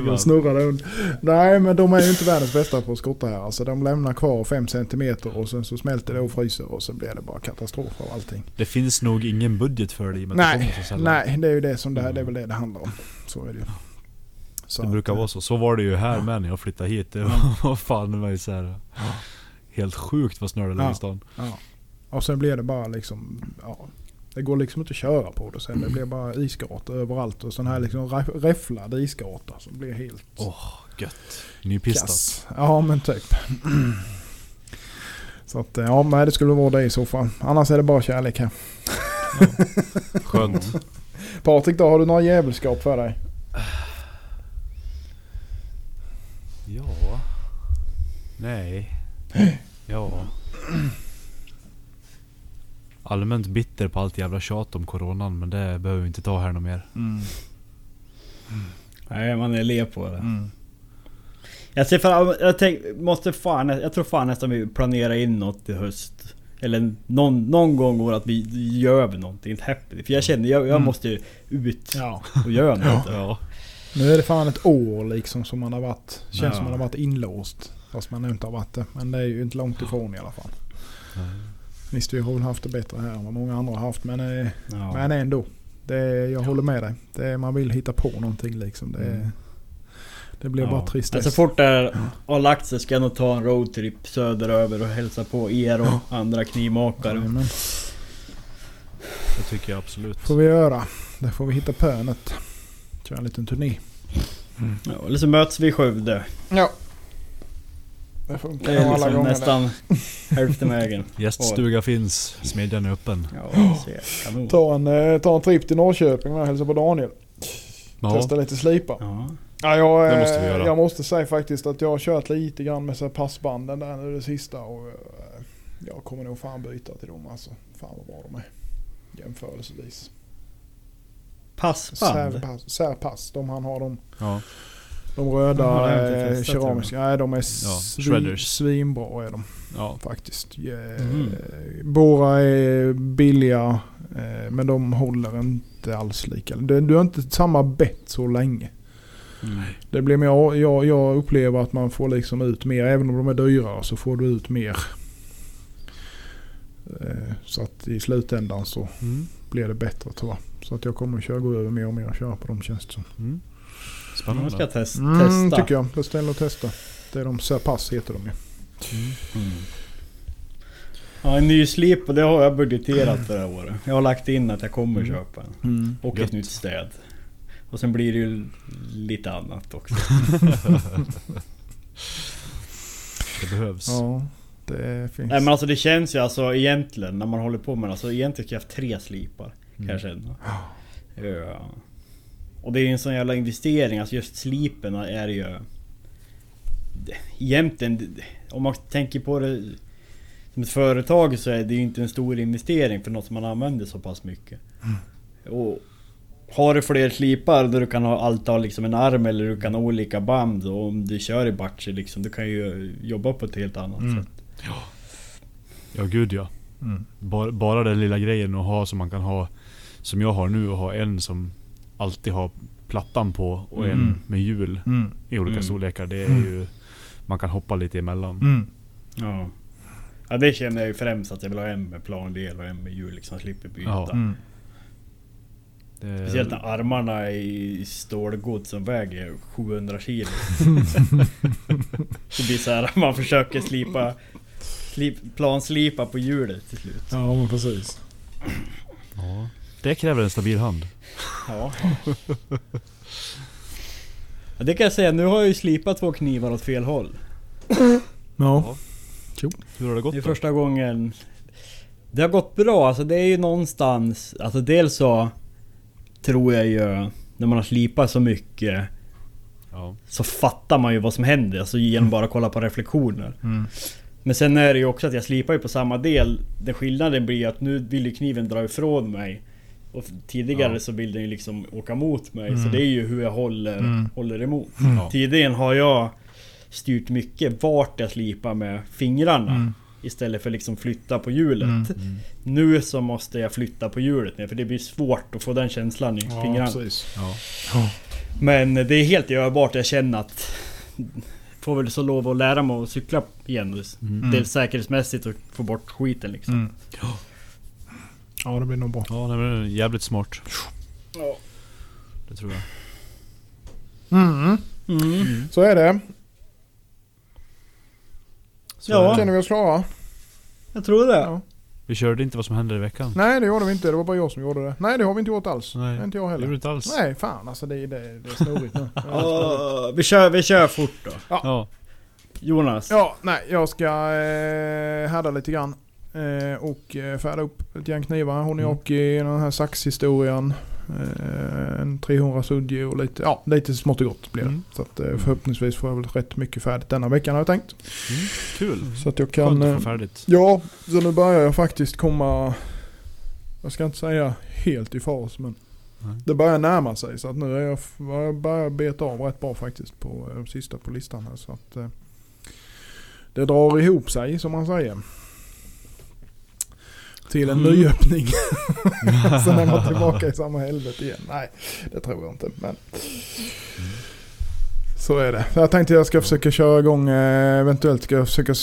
Jag snurrar runt. Nej men de är ju inte världens bästa på att skotta här. Alltså de lämnar kvar 5 cm och sen så smälter det och fryser och så blir det bara katastrof av allting. Det finns nog ingen budget för det i och med att det Nej, så nej det är ju det som det här, det är väl det det handlar om. Så är det ju. Så Det brukar att, vara så. Så var det ju här med när jag flyttade hit. Det var [laughs] fan det var ju så här, Helt sjukt vad snö det Ja. i stan. Ja. Och sen blir det bara liksom... Ja, det går liksom inte att köra på det sen. Det blir bara isgata överallt och sån här liksom rä- räfflad isgata som blir helt... Åh, gött. Nypistat. Ja men typ. [clears throat] Så att ja, men det skulle vara det i så fall. Annars är det bara kärlek här. Skönt. [laughs] Patrik då, har du några djävulskap för dig? Ja. Nej. [clears throat] Ja. Allmänt bitter på allt jävla tjat om coronan men det behöver vi inte ta här något mer. Nej, man är le på det. Jag ser fram, jag tänk, måste fan, jag tror fan nästan vi planerar in något i höst. Eller någon, någon gång går att vi gör någonting, happy. För jag känner, jag, jag Mm. måste ju ut Ja. och göra något. Ja. Nu är det fan ett år liksom som man har varit... Känns Ja. som man har varit inlåst. Fast man inte har varit det. Men det är ju inte långt ifrån i alla fall. Visst vi har väl haft det bättre här än vad många andra har haft. Men, eh, Ja. men ändå. Det är, jag håller med dig. Det är, man vill hitta på någonting liksom. Det, är, det blir Ja. bara tristess. Men så fort det har lagt sig ska jag nog ta en roadtrip söderöver och hälsa på er och andra knivmakare. Jajamän. Det tycker jag absolut. får vi göra. Det får vi hitta på något. Köra en liten turné. Ja, eller så möts vi i Skövde. Ja. Det funkar Det är alla liksom gånger. nästan hälften vägen. [laughs] Gäststuga finns, smedjan är öppen. Ja, ser. Kanon. Ta en, eh, ta en trip till Norrköping och hälsa på Daniel. Ja, Testa lite slipa. Ja. Ja, jag, Det eh, måste vi göra. jag måste säga faktiskt att jag har kört lite grann med så här passbanden där nu det sista. Och, eh, jag kommer nog fan byta till dem alltså. Fan vad bra de är. Jämförelsevis. Passband? Särpass, särpass. De han har de, ja. De röda eh, keramiska. Nej de är Ja, svinbra är de ja. faktiskt. Eh, Mhm. Båda är billiga. eh, Men de håller inte alls lika. Du du har inte samma bett så länge. Mm. Det blir mer, jag, jag upplever att man får liksom ut mer. Även om de är dyrare så får du ut mer. Eh, Så att i slutändan så Mm. blir det bättre tror jag. Så att jag kommer att köra, gå över mer och mer och köra på de känns det som. Mm. Spännande. ska jag test, Mm, testa. tycker jag. Beställ och testa. Det är de Serpass heter de ju. Mm. Mm. Ja, en ny slip och det har jag budgeterat för det här året. Jag har lagt in att jag kommer Mm. köpa en. Och Gött. ett nytt städ. Och sen blir det ju lite annat också. [laughs] Det behövs. Ja, det finns. Nej men alltså det känns ju alltså egentligen när man håller på med det. Alltså egentligen ska jag ha tre slipar. Mm. Kan jag känna. Ja. Och det är ju en sån jävla investering. Alltså just slipen är ju... Egentligen, om man tänker på det som ett företag så är det ju inte en stor investering för något som man använder så pass mycket. Och har du fler slipar där du kan ha allt ha liksom en arm eller du kan ha olika band och om du kör i batcher liksom, du kan ju jobba på ett helt annat Mm. sätt. Ja gud ja. Mm. Bara, bara den lilla grejen att ha som man kan ha Som jag har nu och ha en som alltid har plattan på och en Mm. med hjul Mm. i olika Mm. storlekar. Det är Mm. ju Man kan hoppa lite emellan. Mm. Ja. Ja det känner jag ju främst att jag vill ha en med plandel och en med hjul liksom, slipper byta. Ja. Mm. Det, Speciellt när armarna är i stålgods som väger 700 kilo. [laughs] det blir så här man försöker slipa slip, planslipa på hjulet till slut. Ja men precis. ja. Det kräver en stabil hand. Ja. ja. Det kan jag säga, nu har jag ju slipat två knivar åt fel håll. Ja. Hur har det gått Det är då? första gången Det har gått bra, alltså det är ju någonstans Alltså dels så Tror jag ju När man har slipat så mycket Ja. Så fattar man ju vad som händer, alltså genom bara att kolla på reflektioner Mm. Men sen är det ju också att jag slipar ju på samma del Den skillnaden blir att nu vill ju kniven dra ifrån mig Och tidigare Ja. så vill den ju liksom åka mot mig Så Mm. det är ju hur jag håller, Mm. håller emot Ja. Tidigare har jag styrt mycket vart jag slipar med fingrarna Mm. Istället för liksom flytta på hjulet. Mm. Mm. Nu så måste jag flytta på hjulet ner för det blir svårt att få den känslan i Ja fingrarna. Ja. Men det är helt görbart. Jag känner att... Får väl så lov att lära mig att cykla igen. Mm. Dels säkerhetsmässigt och få bort skiten liksom. Mm. Ja det blir nog bra. Ja, det var jävligt smart. Ja. Det tror jag. Mm. Mm. Så är det. Så Ja. Känner vi oss klara? Jag tror det. Ja. Vi körde inte vad som hände i veckan. Nej det gjorde vi inte. Det var bara jag som gjorde det. Nej det har vi inte gjort alls. Nej. Inte jag gjorde heller. du inte alls. Nej fan alltså det, det, det är snurrigt nu. [laughs] Ja, vi, kör, vi kör fort då. Ja. Jonas. Ja, nej jag ska eh, härda lite grann. Eh, och eh, färda upp ett gäng knivar. Hon är Mm. och i den här saxhistorien. Eh, en 300 suddig och lite, ja lite smått och gott blir det. Mm. Så att förhoppningsvis får jag väl rätt mycket färdigt denna veckan har jag tänkt. Mm. Kul. Så att jag Skönt kan... att Eh, få färdigt. ja, så nu börjar jag faktiskt komma... Jag ska inte säga helt i fas men Nej. det börjar närma sig. Så att nu är jag, jag börjar beta av rätt bra faktiskt på eh, sista på listan här. Så att det drar ihop sig som man säger. Till en Mm. nyöppning. [laughs] [laughs] Sen är man tillbaka i samma helvete igen. Nej, det tror jag inte. Men så är det. Jag tänkte jag ska försöka köra igång. eh, Eventuellt ska jag försöka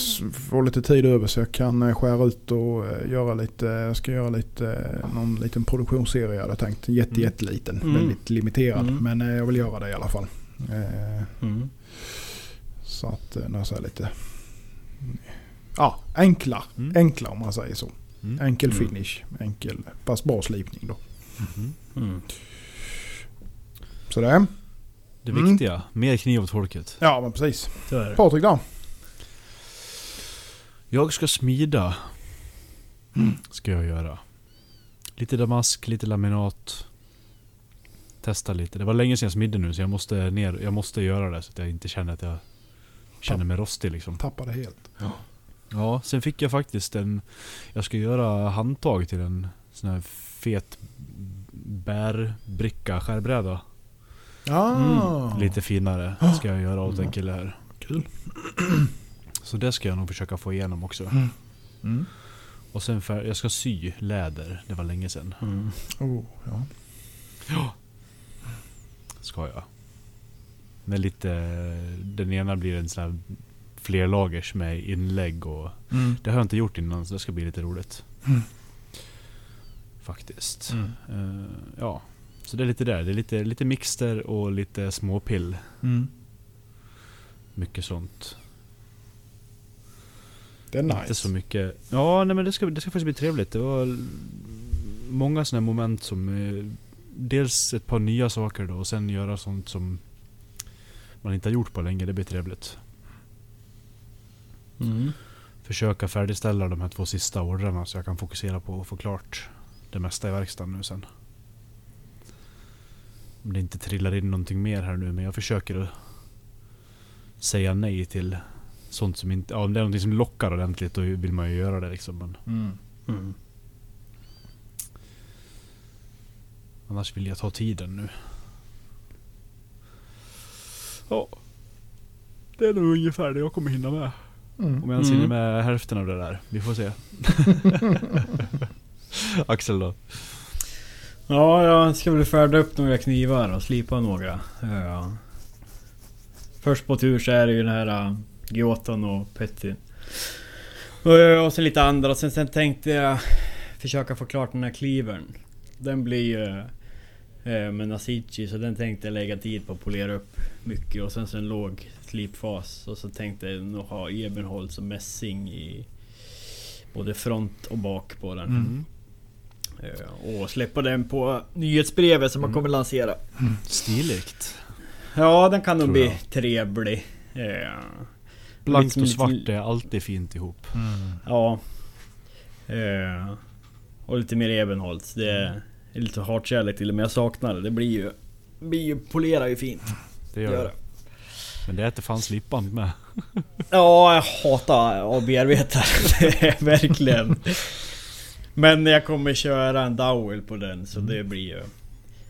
få lite tid över så jag kan eh, skära ut och eh, göra lite. Jag ska göra lite, någon liten produktionsserie hade jag tänkt. Jätte, Mm. jätteliten. Mm. Väldigt limiterad. Mm. Men jag vill göra det i alla fall. Mm. Så att när jag säger lite... Ja, enkla. Mm. Enkla om man säger så. Mm. Enkel Mm. finish. Enkel, fast bra slipning då. Mhm. Mm. Så det. Det Mm. viktiga, mer kniv åt folket. Ja men precis. Patrik då? Jag ska smida. Mm. Ska jag göra. Lite damask, lite laminat. Testa lite. Det var länge sedan jag smidde nu så jag måste ner. Jag måste göra det så att jag inte känner att jag känner mig rostig liksom. Tappade helt. Ja, sen fick jag faktiskt en... Jag ska göra handtag till en sån här fet bärbricka skärbräda. Ja. Mm. Lite finare ska jag göra åt en kille här. Kul. [clears throat] Så det ska jag nog försöka få igenom också. Mm. Och sen för, jag ska sy läder. Det var länge sedan. Mm. Oh, ja. Ska jag. Med lite... Den ena blir en sån här flerlagers med inlägg och... Mm. Det har jag inte gjort innan så det ska bli lite roligt. Mm. Faktiskt. Eh, ja. Så det är lite där. Det är lite, lite mixter och lite småpill. Mm. Mycket sånt. Det är Inte nice. så mycket. Ja, nej men det ska, det ska faktiskt bli trevligt. Det var många sådana moment som... eh, Dels ett par nya saker då och sen göra sånt som man inte har gjort på länge. Det blir trevligt. Mm. Försöka färdigställa de här två sista ordrarna så jag kan fokusera på att få klart det mesta i verkstaden nu sen. Om det inte trillar in någonting mer här nu men jag försöker att säga nej till sånt som inte... Ja, om det är någonting som lockar ordentligt då vill man ju göra det liksom. Men Mm. Mm. annars vill jag ta tiden nu. Ja. Det är nog ungefär det jag kommer hinna med. Mm. Om jag ens Mm. hinner med hälften av det där. Vi får se. [laughs] Axel då? Ja, jag ska väl färda upp några knivar och slipa några. Ja. Först på tur så är det ju den här uh, Giotan och Petty. Och, och sen lite andra. Sen, sen tänkte jag försöka få klart den här cleavern. Den blir ju eh, med Nasici så den tänkte jag lägga tid på att polera upp mycket. Och sen så en låg slipfas. Och så tänkte jag nog ha Ebenholz och mässing i både front och bak på den. Mm. Eh, Och släppa den på nyhetsbrevet som man Mm. kommer lansera. Stiligt. Ja, den kan nog bli jag. trevlig. Eh, Blankt Liksom och svart är alltid fint ihop. Mm. Ja. Eh, och lite mer Ebenholts. Det är lite hatkärlek till det, men jag saknar det. Det blir ju... Blir ju polerar ju fint. Det gör det. Men det är att det fanns slipband med. Ja, jag hatar att bearbeta. [laughs] Det verkligen. Men jag kommer köra en dowel på den så det blir ju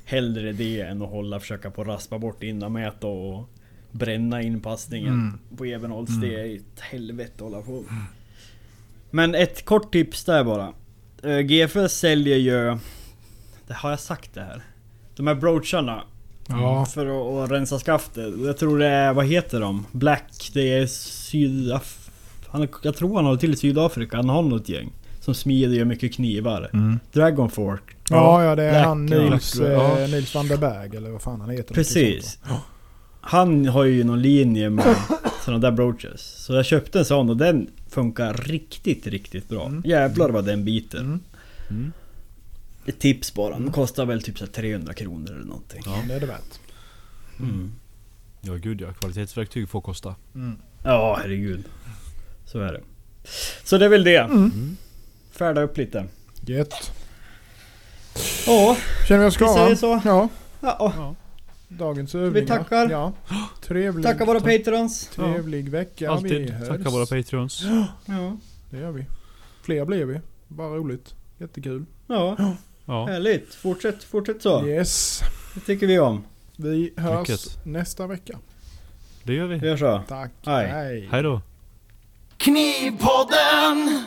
Hellre det än att hålla försöka på raspa bort innan mäta och bränna in passningen Mm. på Ebenholts. Mm. Det är ett helvete att hålla på. Men ett kort tips där bara. Eh, GFS säljer ju... Det har jag sagt det här? De här broacharna Ja. för att, att rensa skaftet. Jag tror det är, vad heter de? Black, det är Sydaf... Han, jag tror han håller till i Sydafrika, han har något gäng. Som smider ju mycket knivar. Mm. Dragon Fork. Ja, ja det är Black, han. Nils, Ja. eh, Nils van der Berg eller vad fan han heter. Precis. Han har ju någon linje med [coughs] sådana där brooches. Så jag köpte en sån och den funkar riktigt, riktigt bra. Mm. Jävlar vad den biter. Mm. Mm. Ett tips bara. Den kostar väl typ så här 300 kronor eller någonting. Ja. Det är det värt. Mm. ja, gud ja. Kvalitetsverktyg får kosta. Mm. Ja, herregud. Så är det. Så det är väl det. Mm. Färda upp lite. Gött. Ja, Känner vi oss klara? säger så. Ja. ja. Dagens övningar. tackar. Ja. Trevlig, [gasps] Tacka våra patrons. trevlig vecka. Alltid. Vi hörs. Tacka våra patreons. [gasps] Ja. Det gör vi. Fler blir vi. Bara roligt. Jättekul. Ja, [gasps] Ja. härligt. Fortsätt, fortsätt så. Yes. Det tycker vi om. Vi hörs Mycket. nästa vecka. Det gör Vi vi. gör så. Tack. Hej. Hej. Hej då. Knivpodden!